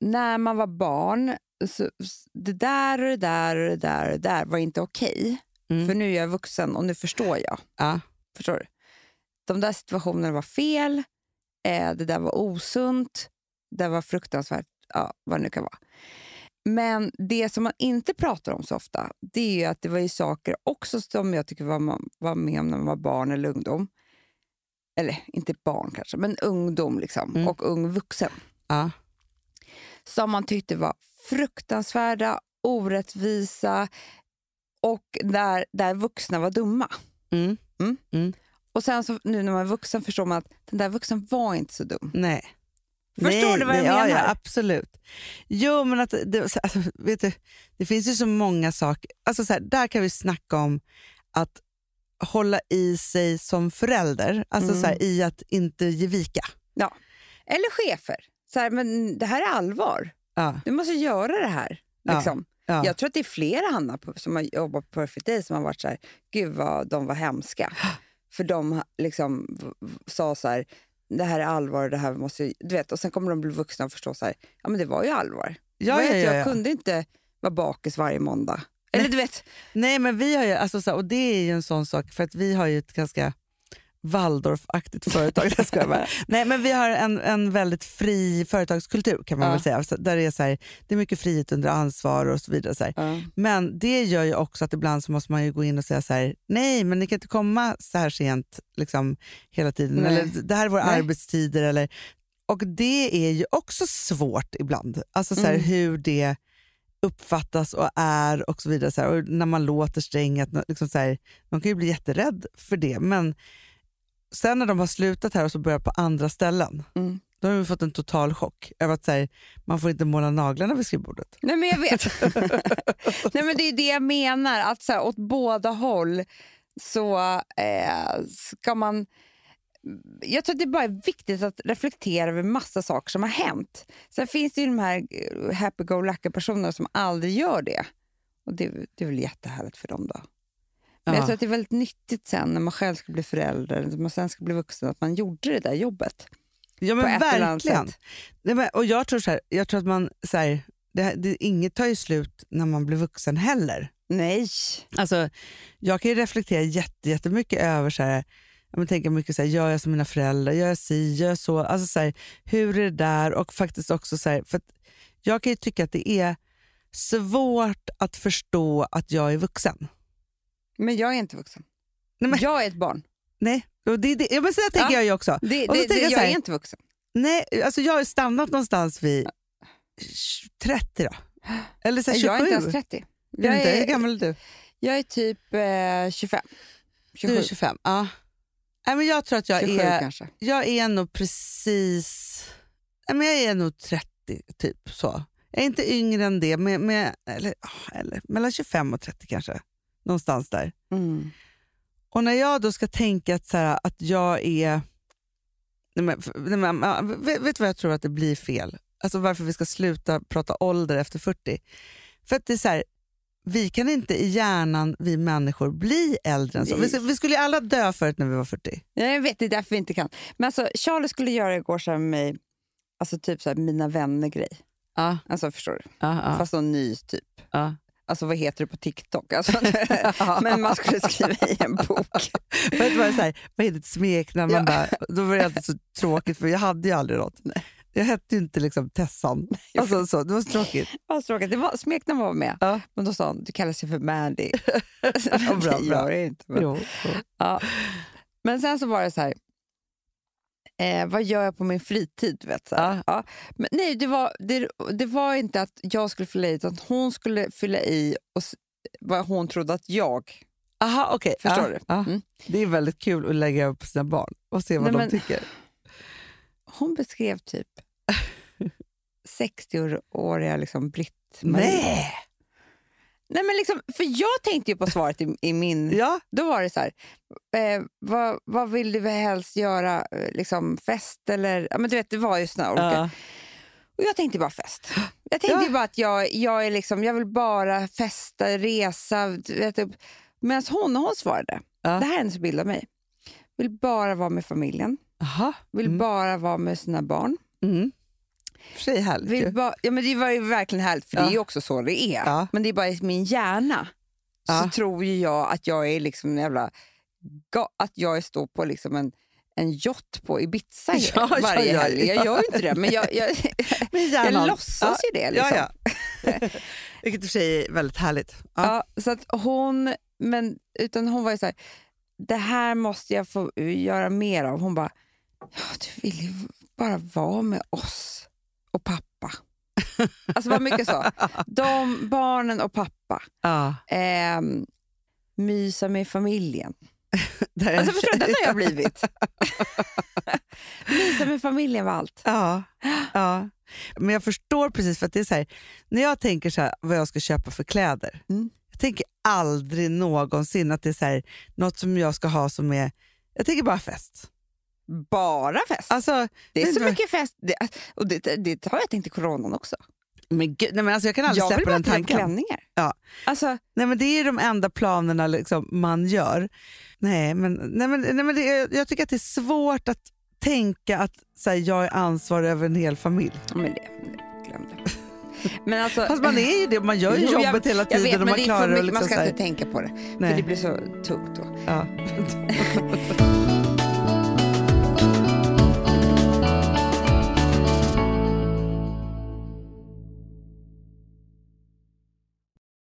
när man var barn, så, det där och det där och det där och det där var inte okej. Mm. För nu är jag vuxen och nu förstår jag. Ja. Förstår du? De där situationerna var fel, eh, det där var osunt, det var fruktansvärt, ja, vad det nu kan vara. Men det som man inte pratar om så ofta, det är ju att det var ju saker också som jag tycker var, man var med om när man var barn eller ungdom. Eller inte barn kanske, men ungdom liksom, Mm. och ung vuxen. Ja. Som man tyckte var fruktansvärda, orättvisa och där, där vuxna var dumma. Mm. Och sen så, nu när man är vuxen förstår man att den där vuxen var inte så dum. Nej. Förstår Nej, du vad jag nej, menar? Ja, ja, absolut. Jo, men att det, alltså, vet du, det finns ju så många saker. Alltså, så här, där kan vi snacka om att hålla i sig som förälder. Alltså Mm. så här, i att inte ge vika. Eller chefer. Så här, men det här är allvar. Ja, Du måste göra det här. Ja, Liksom. ja. Jag tror att det är flera Hanna på- som har jobbat på Perfect Day som har varit så här, gud vad de var hemska. [gasps] För de liksom sa så här, det här är allvar, det här måste... Du vet, och sen kommer de bli vuxna och förstå så här, ja men det var ju allvar. Ja, ja, vet ja, Jag ja. kunde inte vara bakis varje måndag. Eller du vet, Nej, men vi har ju, alltså, så och det är ju en sån sak, för att vi har ju ett ganska Waldorf-aktigt företag. Jag skojar bara. [laughs] Nej, men vi har en, en väldigt fri företagskultur kan man Ja. väl säga. Där det, är så här, det är mycket frihet under ansvar och så vidare. Så här. Men det gör ju också att ibland så måste man ju gå in och säga så här, nej men ni kan inte komma så här sent liksom, hela tiden. Nej. Eller det här är våra Nej. arbetstider. Eller, och det är ju också svårt ibland. Alltså så här, Mm. hur det uppfattas och är och så vidare. Så här. Och när man låter sträng, att, liksom så man kan ju bli jätterädd för det. Men sen när de har slutat här och så börjar på andra ställen, Mm. då har vi fått en total chock över att här, man får inte måla naglarna vid skrivbordet. Nej men jag vet. [laughs] Nej men det är det jag menar, att så här, åt båda håll så eh, ska man... Jag tror att det bara är viktigt att reflektera över massa saker som har hänt. Sen finns det ju de här eh, happy-go-lucky personerna som aldrig gör det. Och det, det är väl jättehärligt för dem då. Men Ja. jag tror att det är väldigt nyttigt sen när man själv ska bli förälder, när man sen ska bli vuxen, att man gjorde det där jobbet. Ja men verkligen. Nej, men, och jag tror, så här, jag tror att man, så här, det, det, inget tar ju slut när man blir vuxen heller. Nej. Alltså, jag kan ju reflektera jätte, jättemycket över, så här, jag tänker mycket så här, gör jag som mina föräldrar, gör jag si, gör jag så. Alltså, så här, hur är det där? Och faktiskt också så här, för att jag kan ju tycka att det är svårt att förstå att jag är vuxen. Men jag är inte vuxen. Nej, men- Jag är ett barn. Nej, och det, det, ja, men så där tänker Ja. jag ju också. Det, Och så det, tänker jag jag så här- är inte vuxen. Nej, alltså jag har stannat någonstans vid 30 då. Eller så här, 27. Jag är inte ens 30. Är du Jag inte? Hur är, gammal är du? jag är typ eh, 25. 27. Du är 25. Ja. Nej, men jag tror att jag 27 är, kanske. jag är nog precis... Nej, men jag är nog 30, typ. så. Jag är inte yngre än det, med, med, eller, eller mellan 25 och 30 kanske. Någonstans där. Mm. Och när jag då ska tänka att, så här, att jag är... Nej men, nej men, vet, du vad jag tror att det blir fel? Alltså varför vi ska sluta prata ålder efter 40. För att det är så här, vi kan inte i hjärnan, vi människor, bli äldre än så. Vi, vi skulle ju alla dö förut när vi var 40. Ja, Jag vet, det är därför vi inte kan. Men alltså, Charlie skulle göra igår så här med alltså typ så här, mina vänner-grej. Ja, Alltså förstår du? ja, ja, Fast någon ny typ. ja. Alltså vad heter det på TikTok? Alltså, [laughs] [laughs] men man skulle skriva i en bok. Du det är så här, vad är ditt smeknamn? Man bara, då var det alltid så tråkigt för jag hade ju aldrig något. Jag hette ju inte liksom Tessan. Alltså, så, det var så tråkigt. [laughs] Vad tråkigt. Det var, smeknamn var med. Ja. Men då sa hon, du kallar sig för Mandy. bra, det gör bra. jag inte. Men, Jo, jo. ja. men sen så var det så här, eh, vad gör jag på min fritid? Vet, så. Ja. Ja. Men nej, det var, det, det var inte att jag skulle fylla i, utan hon skulle fylla i och, vad hon trodde att jag... Aha, okej. Förstår ja, du? Mm. Det är väldigt kul att lägga upp sina barn och se vad Nej, de men- tycker. Hon beskrev typ [laughs] 60-åriga liksom Britt-Marie. Nej! Men liksom, för jag tänkte ju på svaret i, i min... [laughs] Ja, Då var det så här, eh, vad, vad vill du helst göra? Eh, Liksom fest eller... Ja, men du vet, det var ju såna olika. ja. Och jag tänkte bara fest. Jag tänkte Ja. bara att jag, jag, är liksom, jag vill bara festa, resa. Vet, typ. Medan hon, hon svarade, Ja. det här är hennes bild av mig. Vill bara vara med familjen, Aha. vill Mm. bara vara med sina barn. Mm. För sig härligt ju. bara, ja, men det var ju verkligen härligt, för det Ja. är ju också så det är. Ja. Men det är bara i min hjärna Ja. så tror ju jag att jag är liksom en jävla... Att jag står på liksom en, en yacht på Ibiza [laughs] Ja, varje ja, helg. Jag ja. gör ju inte det, men jag, jag, [laughs] Med jag låtsas ju det. Liksom. Ja, ja. [laughs] Vilket i och för sig är väldigt härligt. Ja. Ja, så att hon, men, utan hon var ju så här, det här måste jag få göra mer av. Hon bara, ja, du vill ju bara vara med oss och pappa. Alltså var mycket så. De, barnen och pappa. Ja. Ehm, mysa med familjen. [laughs] Alltså förstår du, den har jag blivit. [laughs] mysa med familjen var allt. Ja, ja. Men jag förstår precis, för att det är så här, när jag tänker så här, vad jag ska köpa för kläder, Mm. jag tänker aldrig någonsin att det är så här, något som jag ska ha som är, jag tänker bara fest. Bara fest. Alltså, det är så vad- mycket fest. Det, och det, det har jag tänkt i coronan också. men gud, nej men alltså jag kan aldrig Jag släppa den tanken. klänningar. Ja. Alltså, Nej, men det är de enda planerna liksom man gör. Nej, men, nej, men, nej, men det, jag- jag tycker att det är svårt att tänka att så här, jag är ansvarig över en hel familj. Men det, glöm det. Men alltså, Fast man är ju det, man gör ju Jo, jobbet hela jag tiden vet, och men man det är klarar för det. mycket, Liksom Man ska inte tänka på det, Nej. för det blir så tungt då. ja. [laughs]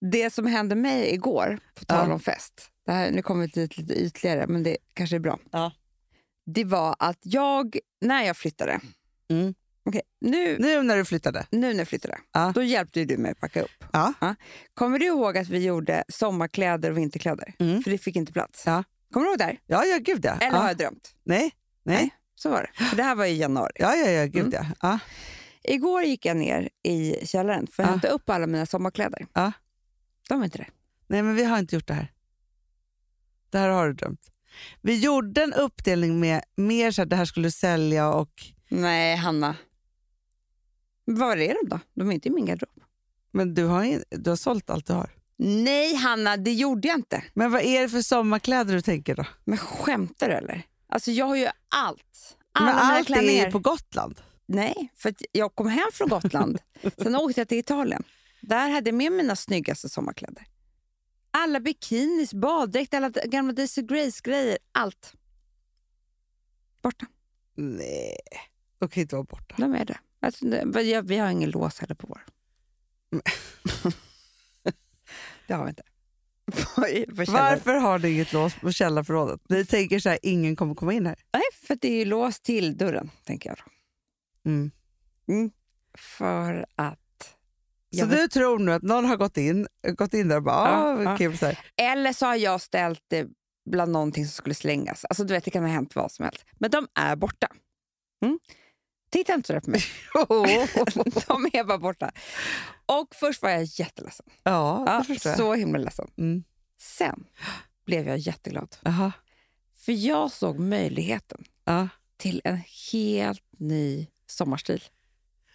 Det som hände mig igår, på tal Ja. om fest, det här, nu kommer vi dit lite ytligare, men det kanske är bra. Ja. Det var att jag, när jag flyttade, Mm. okej, nu, Nu när du flyttade. nu när jag flyttade, Ja. då hjälpte du mig att packa upp. Ja. Kommer du ihåg att vi gjorde sommarkläder och vinterkläder? Mm. För det fick inte plats. Ja. Kommer du ihåg det här? Ja, ja, gud ja. Eller ja. har jag drömt? Nej, nej. Så var det. För det här var i januari. Ja, ja, ja, gud Mm. ja. ja. Igår gick jag ner i källaren för att Ja. hämta upp alla mina sommarkläder. Ja. De var inte det. Nej, men vi har inte gjort det här. Det här har du drömt. Vi gjorde en uppdelning med mer så att det här skulle sälja och... Nej, Hanna. Var är de då? De är inte i min garderob. Men du har, in, du har sålt allt du har. Nej, Hanna, det gjorde jag inte. Men vad är det för sommarkläder du tänker då? Men skämtar du eller? Alltså jag har ju allt. Alla Men allt är klänningar. ju på Gotland. Nej, för jag kom hem från Gotland. [laughs] Sen åkte jag till Italien. Där hade jag med mina snyggaste sommarkläder. Alla bikinis, baddräkt, alla gamla Daisy Grace-grejer. Allt. Borta. Nej, de kan inte vara borta. De är det. Jag- Vi har ingen lås heller på vår. [laughs] det har vi inte. Varför har ni inget lås på källarförrådet? Ni tänker så här, ingen kommer komma in här. Nej, för det är ju lås till dörren, tänker jag. Då. Mm. För att... Så jag du tror nu att någon har gått in, gått in där och bara, Ja, ah, kul. Så här. Eller så har jag ställt det bland någonting som skulle slängas. Alltså du vet, Det kan ha hänt vad som helst. Men de är borta. Mm? Titta inte så där på mig. [laughs] [laughs] de är bara borta. Och först var jag jätteledsen. ja, Ja, jag. så himla ledsen. Mm. Sen blev jag jätteglad. Aha. För jag såg möjligheten Ja. till en helt ny sommarstil.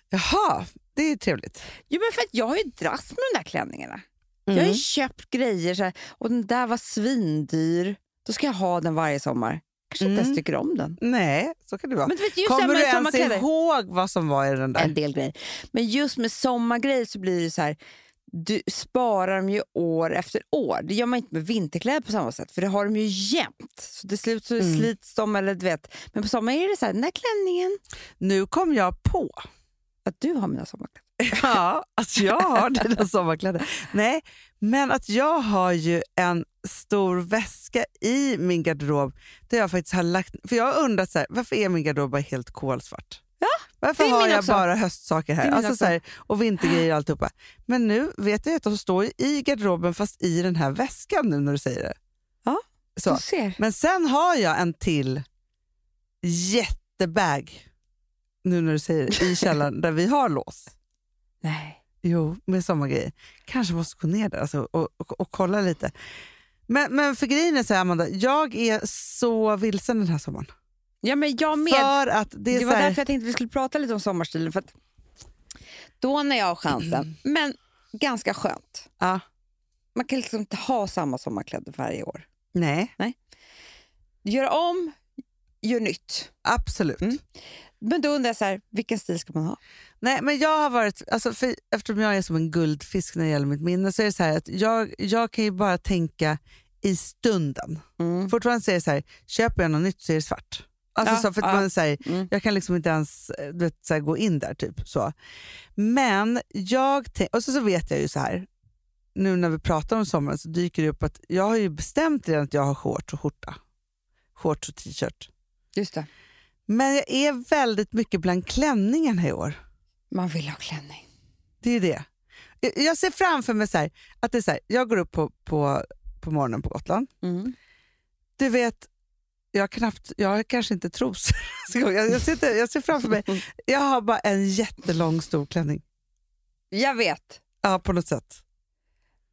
Jaha, det är trevligt. Jo, men för att jag har ju dras med de där klänningarna. Jag har Mm. ju köpt grejer så här, och den där var svindyr. Då ska jag ha den varje sommar. Kanske inte Mm. ens tycker om den. Nej, så kan det vara. Men du vet, Kommer du ens ihåg vad som var i den där? En del grejer. Men just med sommargrejer så blir det så här, du sparar dem ju år efter år. Det gör man inte med vinterkläder på samma sätt, för det har de ju jämt. Så till slut så Mm. slits de, eller du vet. Men på sommaren är det så här, den där klänningen, Nu kom jag på att du har mina sommarkläder. [laughs] ja, att jag har dina [laughs] sommarkläder. Nej, men att jag har ju en stor väska i min garderob där jag faktiskt har lagt... För jag har undrat så här, varför är min garderob bara helt kolsvart? Ja, varför har jag också. bara höstsaker här? Alltså så här och vintergrejer och alltihopa. Men nu vet jag att de står i garderoben fast i den här väskan nu när du säger det. Ja, Så. Men sen har jag en till jättebag, nu när du säger i källaren där vi har lås. Nej. Jo, med sommargrejer. Kanske måste gå ner där alltså, och, och, och kolla lite. Men, men för grejen är så här, Amanda, jag är så vilsen den här sommaren. Ja, men jag med. För att det Det var här, därför jag tänkte att vi skulle prata lite om sommarstilen. För då när jag har chansen, men ganska skönt. ja, Man kan liksom inte ha samma sommarkläder varje år. nej, Gör om, gör nytt. absolut. Mm. Men då undrar jag, så här, vilken stil ska man ha? Nej, men jag har varit, alltså för, eftersom jag är som en guldfisk när det gäller mitt minne så är det så här att jag, jag kan ju bara tänka i stunden. Mm. Fortfarande så är det så här, köper jag något nytt så är det svart. Alltså Ja, så för att ja. man så här, Mm. Jag kan liksom inte ens vet, så här, gå in där. typ så. Men jag och så, så vet jag ju så här, nu när vi pratar om sommaren så dyker det upp att jag har ju bestämt redan att jag har shorts och skjorta. Shorts och t-shirt. Just det. Men jag är väldigt mycket bland klänningarna i år. Man vill ha klänning. Det är det. Jag- ser framför mig så här, att det är så här, jag går upp på, på, på morgonen på Gotland. Mm. Du vet, jag har knappt, jag har kanske inte trosor. [laughs] Jag, ser inte- jag ser framför mig, jag har bara en jättelång stor klänning. Jag vet. Ja, på något sätt.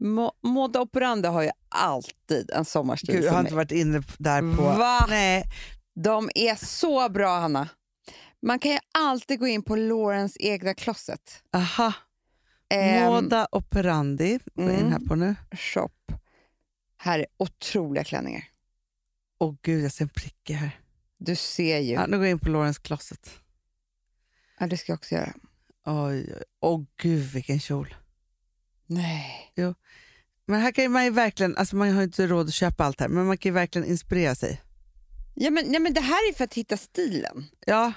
Mo- Moda Operandi har ju alltid en sommarstil Gud, jag har inte varit inne där på... Va? Nej, De är så bra, Hanna. Man kan ju alltid gå in på Laurens egna closet. aha. Ehm, Moda operandi. Gå in mm. här på nu. Shop. Här är otroliga klänningar. Åh gud, jag ser en prick här. Du ser ju. Ja, nu går jag in på Lawrence Closet. Ja, det ska jag också göra. Oj, oj. Åh gud vilken kjol. Nej. Men här kan man ju verkligen, alltså man har ju inte råd att köpa allt här, men man kan ju verkligen inspirera sig. Ja, men, nej, men det här är för att hitta stilen. Ja.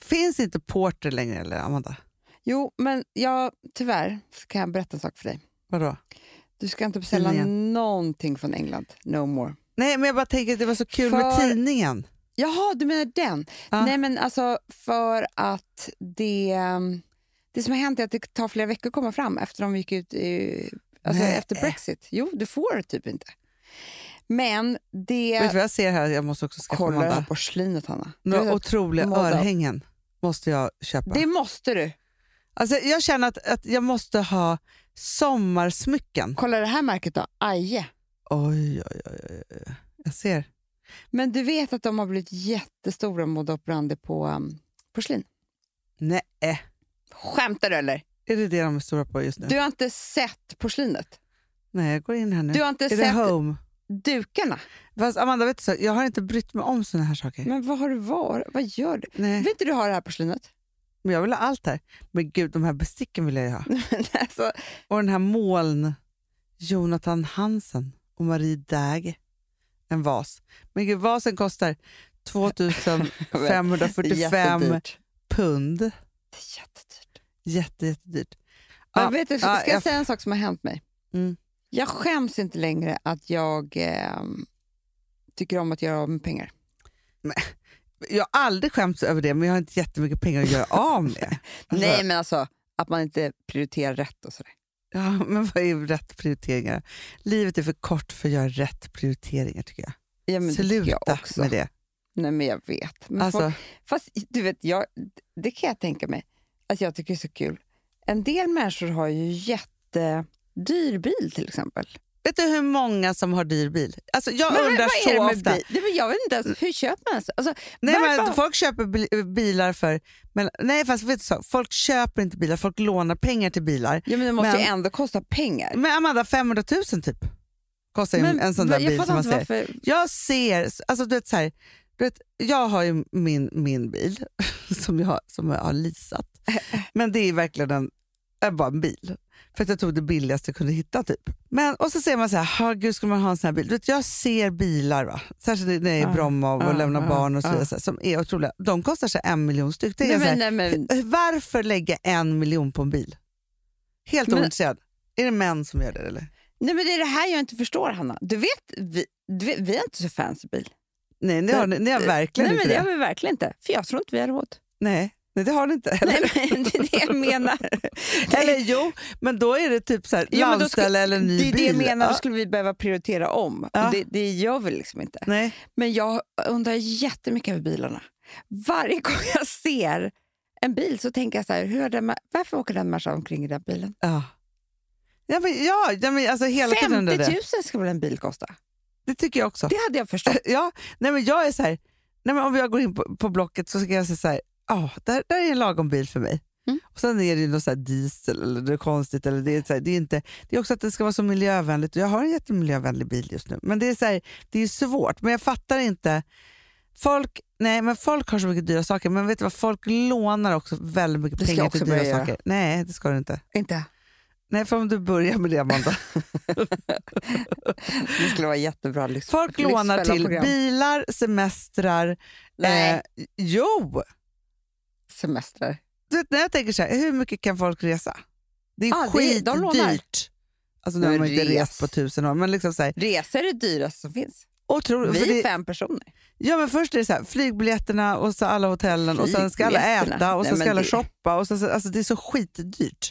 Finns inte Porter längre eller Amanda? Jo, men jag, tyvärr så kan jag berätta en sak för dig. Vadå? Du ska inte beställa Tidningen. någonting från England. No more. Nej men jag bara tänker att det var så kul med För- tidningen. Jaha, du menar den? Ja. Nej, men alltså för att det... Det som har hänt är att det tar flera veckor att komma fram efter de gick ut i, alltså Nej. efter Brexit. Jo, du får det typ inte. Men det... Vet du vad jag ser här? Jag måste också skaffa Kolla det här porslinet, Hanna. Några otroliga örhängen måste jag köpa. Det måste du. Alltså, jag känner att, att jag måste ha sommarsmycken. Kolla det här märket då, Aje. Oj, oj, oj, oj. Jag ser. Men du vet att de har blivit jättestora Moda Operandi på um, porslin? Nej, Skämtar du eller? Är det det de är stora på just nu? Du har inte sett porslinet? Nej, jag går in här nu. Du har inte är det sett home? Dukarna? Fast Amanda, vet du, så, jag har inte brytt mig om såna här saker. Men vad har du varit? Vad gör du? Nej, Vill inte du ha det här porslinet? men jag vill ha allt här. Men gud, de här besticken vill jag ju ha. [laughs] alltså, Och den här moln, Jonathan Hansen och Marie Dag. En vas. Men gud, vasen kostar 2545 [laughs] jättedyrt. pund. Det är jättedyrt. Jätte, jättedyrt. Ja, vet du, ska ja, jag jag- säga en sak som har hänt mig? Mm. Jag skäms inte längre att jag eh, tycker om att göra av med pengar. Jag har aldrig skämts över det, men jag har inte jättemycket pengar att göra av med. [laughs] Alltså, Nej, men alltså att man inte prioriterar rätt och sådär. Ja, men vad är rätt prioriteringar? Livet är för kort för att göra rätt prioriteringar tycker jag. Ja, men det Sluta jag också. med det. Nej, men jag vet. Men Alltså, folk, fast du vet, jag, det kan jag tänka mig att jag tycker är så kul. En del människor har ju jättedyr bil till exempel. vet du hur många som har dyr bil? Alltså, jag Men undrar vad är det så med ofta. bil? Det, jag vet inte ens, hur köper man ens? Alltså, Nej, varför- men folk köper bil- bilar för... Men, nej, fast vet du så, folk köper inte bilar, folk lånar pengar till bilar. ja, men det måste ju men- ändå kosta pengar. Men Amanda, 500 000 typ kostar ju Men en sån där jag bil som man ser. varför. Jag ser, alltså du vet så här, du vet, jag har ju min, min bil [laughs] som jag, som jag har leasat. [laughs] Men det är verkligen en, bara en bil. För att jag tog det billigaste jag kunde hitta. typ. Men, och så ser man så här, "Ha, gud ska man ha en sån här bil? Vet, jag ser bilar, va? särskilt när jag är i Bromma och ah, lämnar ah, barn och så vidare, så här, som är otroliga. De kostar så en miljon styck. Det Nej, men, här, nej, men, Varför lägga en miljon på en bil? Helt Men- ointresserad. Är det män som gör det eller? nej, men det är det här jag inte förstår, Hanna. Du vet, vi, du vet, vi är inte så fancy bil. Nej, ni har, ni har verkligen nej, men inte det det. har vi verkligen inte. För jag tror inte vi har råd. Nej, nej, det har ni inte. [laughs] Nej, men det är det jag menar. [laughs] Eller jo, men då är det typ så här, då ska- landställe eller ny det är det bil. jag menar, då Ja, skulle vi behöva prioritera om. Ja. Det, det gör vi liksom inte. nej. Men jag undrar jättemycket över bilarna. Varje gång jag ser en bil så tänker jag så här, hur den, varför åker den människan omkring i den bilen? Ja. Ja, men, ja, men alltså hela tiden 50 undrar 000 det. ska väl en bil kosta? Det tycker jag också. Det hade jag förstått. [laughs] Ja, nej, men jag är så här, nej, men om jag går in på, på Blocket så ska jag säga så här, ja, där, där är en lagom bil för mig. Mm. Och Sen är det ju något så här diesel eller det är konstigt. Eller det, är så här, det, är inte, det är också att det ska vara så miljövänligt. Jag har en jättemiljövänlig bil just nu. Men det är, så här, det är svårt. Men jag fattar inte. Folk, nej, men folk har så mycket dyra saker, men vet du vad? Folk lånar också väldigt mycket Det pengar till dyra saker. Nej, det ska du inte. Inte? Nej, för om du börjar med det Amanda. [laughs] [laughs] Det skulle vara jättebra. Lyx, Folk lånar till program. bilar, semestrar. Nej, Eh, jo! Semestrar. Du vet, när jag tänker så här, hur mycket kan folk resa? Det är Ah, det- de lånar. skitdyrt. Alltså nu har man inte res. rest på tusen år, men liksom så här, Resor är det dyraste som finns. otroligt. Vi är det, fem personer. ja, men först är det så här, flygbiljetterna och så alla hotellen och sen ska alla äta och sen ska alla det- shoppa. Och så- alltså, det är så skitdyrt.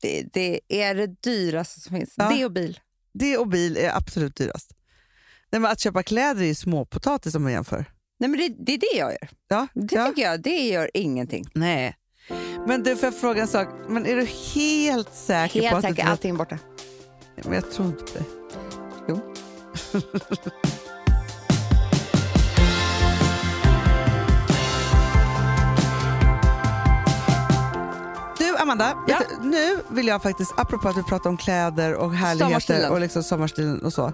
Det, det är det dyraste som finns. Ja. Det och bil. Det och bil är absolut dyrast. Nej, men att köpa kläder är ju småpotatis om man jämför. Nej, men det, det är det jag gör. Ja, Det ja. tycker jag, det gör ingenting. Nej. Men du, får jag fråga en sak? Men är du helt säker på Helt att du säker, inte... allting är borta. Men jag tror inte på dig. Jo. [laughs] Du Amanda, Ja. du, nu vill jag faktiskt, apropå att vi pratar om kläder och härligheter Sommarstilen. och liksom sommarstilen och så.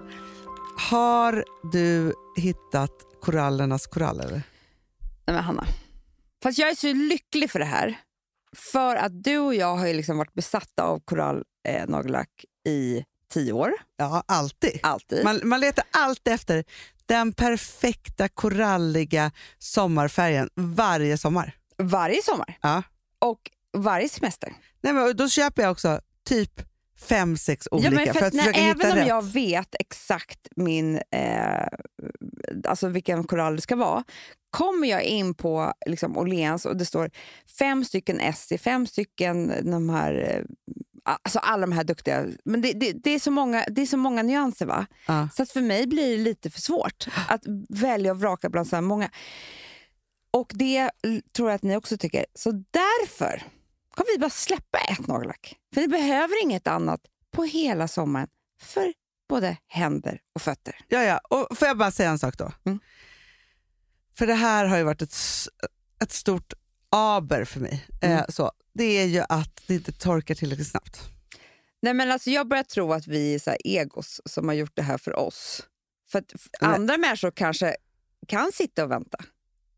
Har du hittat korallernas koraller? Nej, men Hanna. Fast jag är så lycklig för det här. För att du och jag har ju liksom varit besatta av korallnagellack i tio år. Ja, alltid. Alltid. Man, man letar alltid efter den perfekta koralliga sommarfärgen varje sommar. Varje sommar. Ja. Och varje semester. Nej, men då köper jag också typ fem, sex olika ja, för för att när, försöka även hitta om rätt. jag vet exakt min, eh, alltså vilken korall det ska vara kommer jag in på liksom, Åhléns och det står fem stycken Essie, fem stycken de här, eh, alltså alla de här duktiga. Men det, det, det, är, så många, det är så många nyanser va? Ja. Så att för mig blir det lite för svårt att välja och vraka bland så här många. Och det tror jag att ni också tycker. Så därför kommer vi bara släppa ett nagellack. För ni behöver inget annat på hela sommaren för både händer och fötter. Ja, ja. Och får jag bara säga en sak då? Mm. För det här har ju varit ett, ett stort aber för mig, eh, Mm. så, det är ju att det inte torkar tillräckligt snabbt. Nej, men alltså, jag börjar tro att vi är så egos som har gjort det här för oss. För att Nej. andra människor kanske kan sitta och vänta.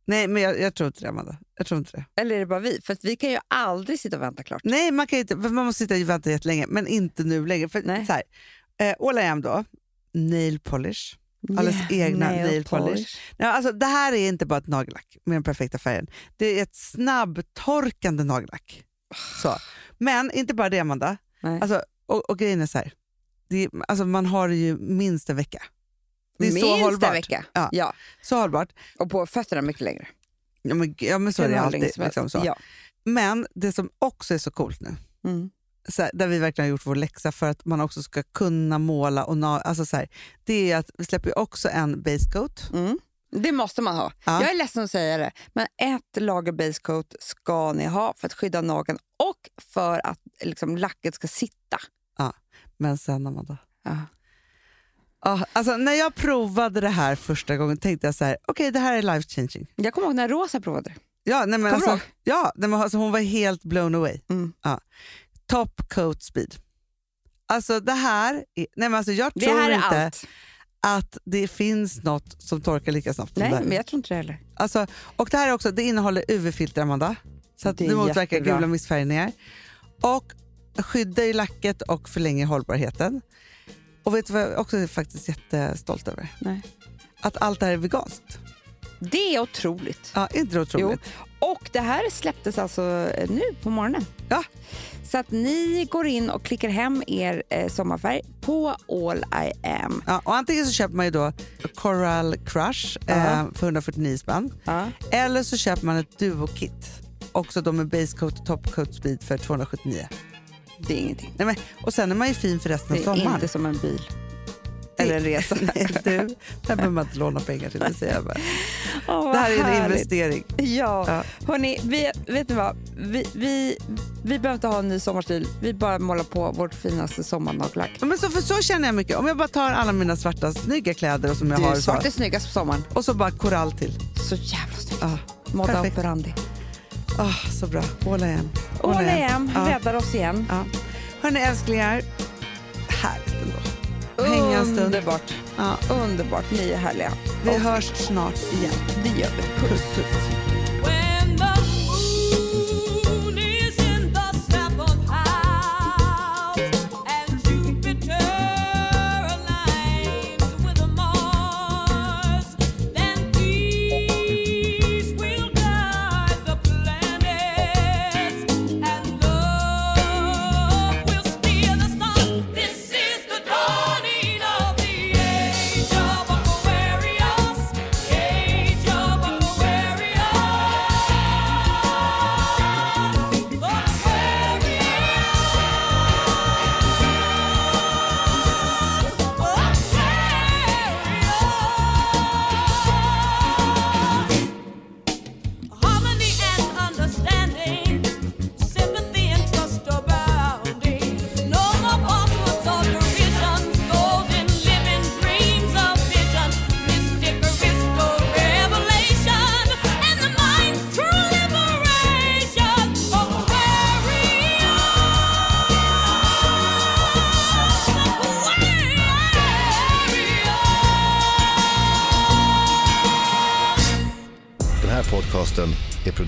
Nej, men jag, jag tror inte det, Amanda. Jag tror inte det. Eller är det bara vi? För vi kan ju aldrig sitta och vänta klart. Nej, man, kan inte, man måste sitta och vänta jättelänge, men inte nu längre. För, Nej. så här, eh, All I am då, nail polish. Alldeles egna nail polish. Ja, alltså, det här är inte bara ett nagellack med den perfekta färgen. Det är ett snabbtorkande nagellack. Så. Men inte bara det, Amanda. Nej. Alltså, och, och grejen är så här, det alltså, man har det ju minst en vecka. Det är Minst så en hållbart. vecka. Ja. Ja. Så hållbart. Och på fötterna mycket längre. Ja, men, ja, men så är det alltid. Liksom, så. Ja. Men det som också är så coolt nu, Mm. här, där vi verkligen har gjort vår läxa för att man också ska kunna måla och na- alltså så här, det är att vi släpper också en base coat. Mm. Det måste man ha. Ja. Jag är ledsen att säga det, men ett lager base coat ska ni ha för att skydda nageln och för att liksom, lacket ska sitta. Men sen Amanda, Ja. Ah, alltså, när jag provade det här första gången tänkte jag så här, okej det här är life changing. Jag kommer ihåg när Rosa provade. Ja, nej, men alltså, ja, nej, men alltså, hon var helt blown away. Mm. Ja. Top coat speed. Alltså det här, är, nej, men alltså, jag Det tror inte allt. att det finns något som torkar lika snabbt Nej, men jag tror inte det heller. Alltså, och det här är också, det innehåller UV-filter Amanda, så att Det motverkar gula missfärgningar. Och skyddar i lacket och förlänger hållbarheten. Och vet du vad jag också är faktiskt jättestolt över? Nej. Att allt det här är veganskt. Det är otroligt. Ja, inte det otroligt? Och det här släpptes alltså eh, nu på morgonen. Ja. Så att ni går in och klickar hem er eh, sommarfärg på All I am. Ja, och antingen så köper man ju då Coral Crush Ja. eh, för 149 spänn. Ja. Eller så köper man ett duo-kit. Också då med base coat och top coat speed för 279. Det är ingenting. Nej, men, och sen är man ju fin för resten Det av är sommaren. inte som en bil. Det- Eller en resa. [laughs] Nej, du, det här behöver man inte låna pengar till. Det, säger jag bara. Vad det här är en härligt. investering. Ja, Ja. hörni, vi, vet ni vad? Vi, vi, vi behöver inte ha en ny sommarstil. Vi bara målar på vårt finaste sommarnagellack. Ja, Men så, för så känner jag mycket. Om jag bara tar alla mina svarta snygga kläder och som jag har Du, så, svart är snyggast på sommaren. och så bara korall till. Så jävla snyggt. Ah, Moda operandi. ah, så bra. All I am. All am Ja. räddar oss igen. Ja. Hörni älsklingar, härligt ändå. Hänga en stund. Underbart. Ja. Underbart. Ni är härliga. Vi Och hörs snart igen. det gör vi. Puss puss.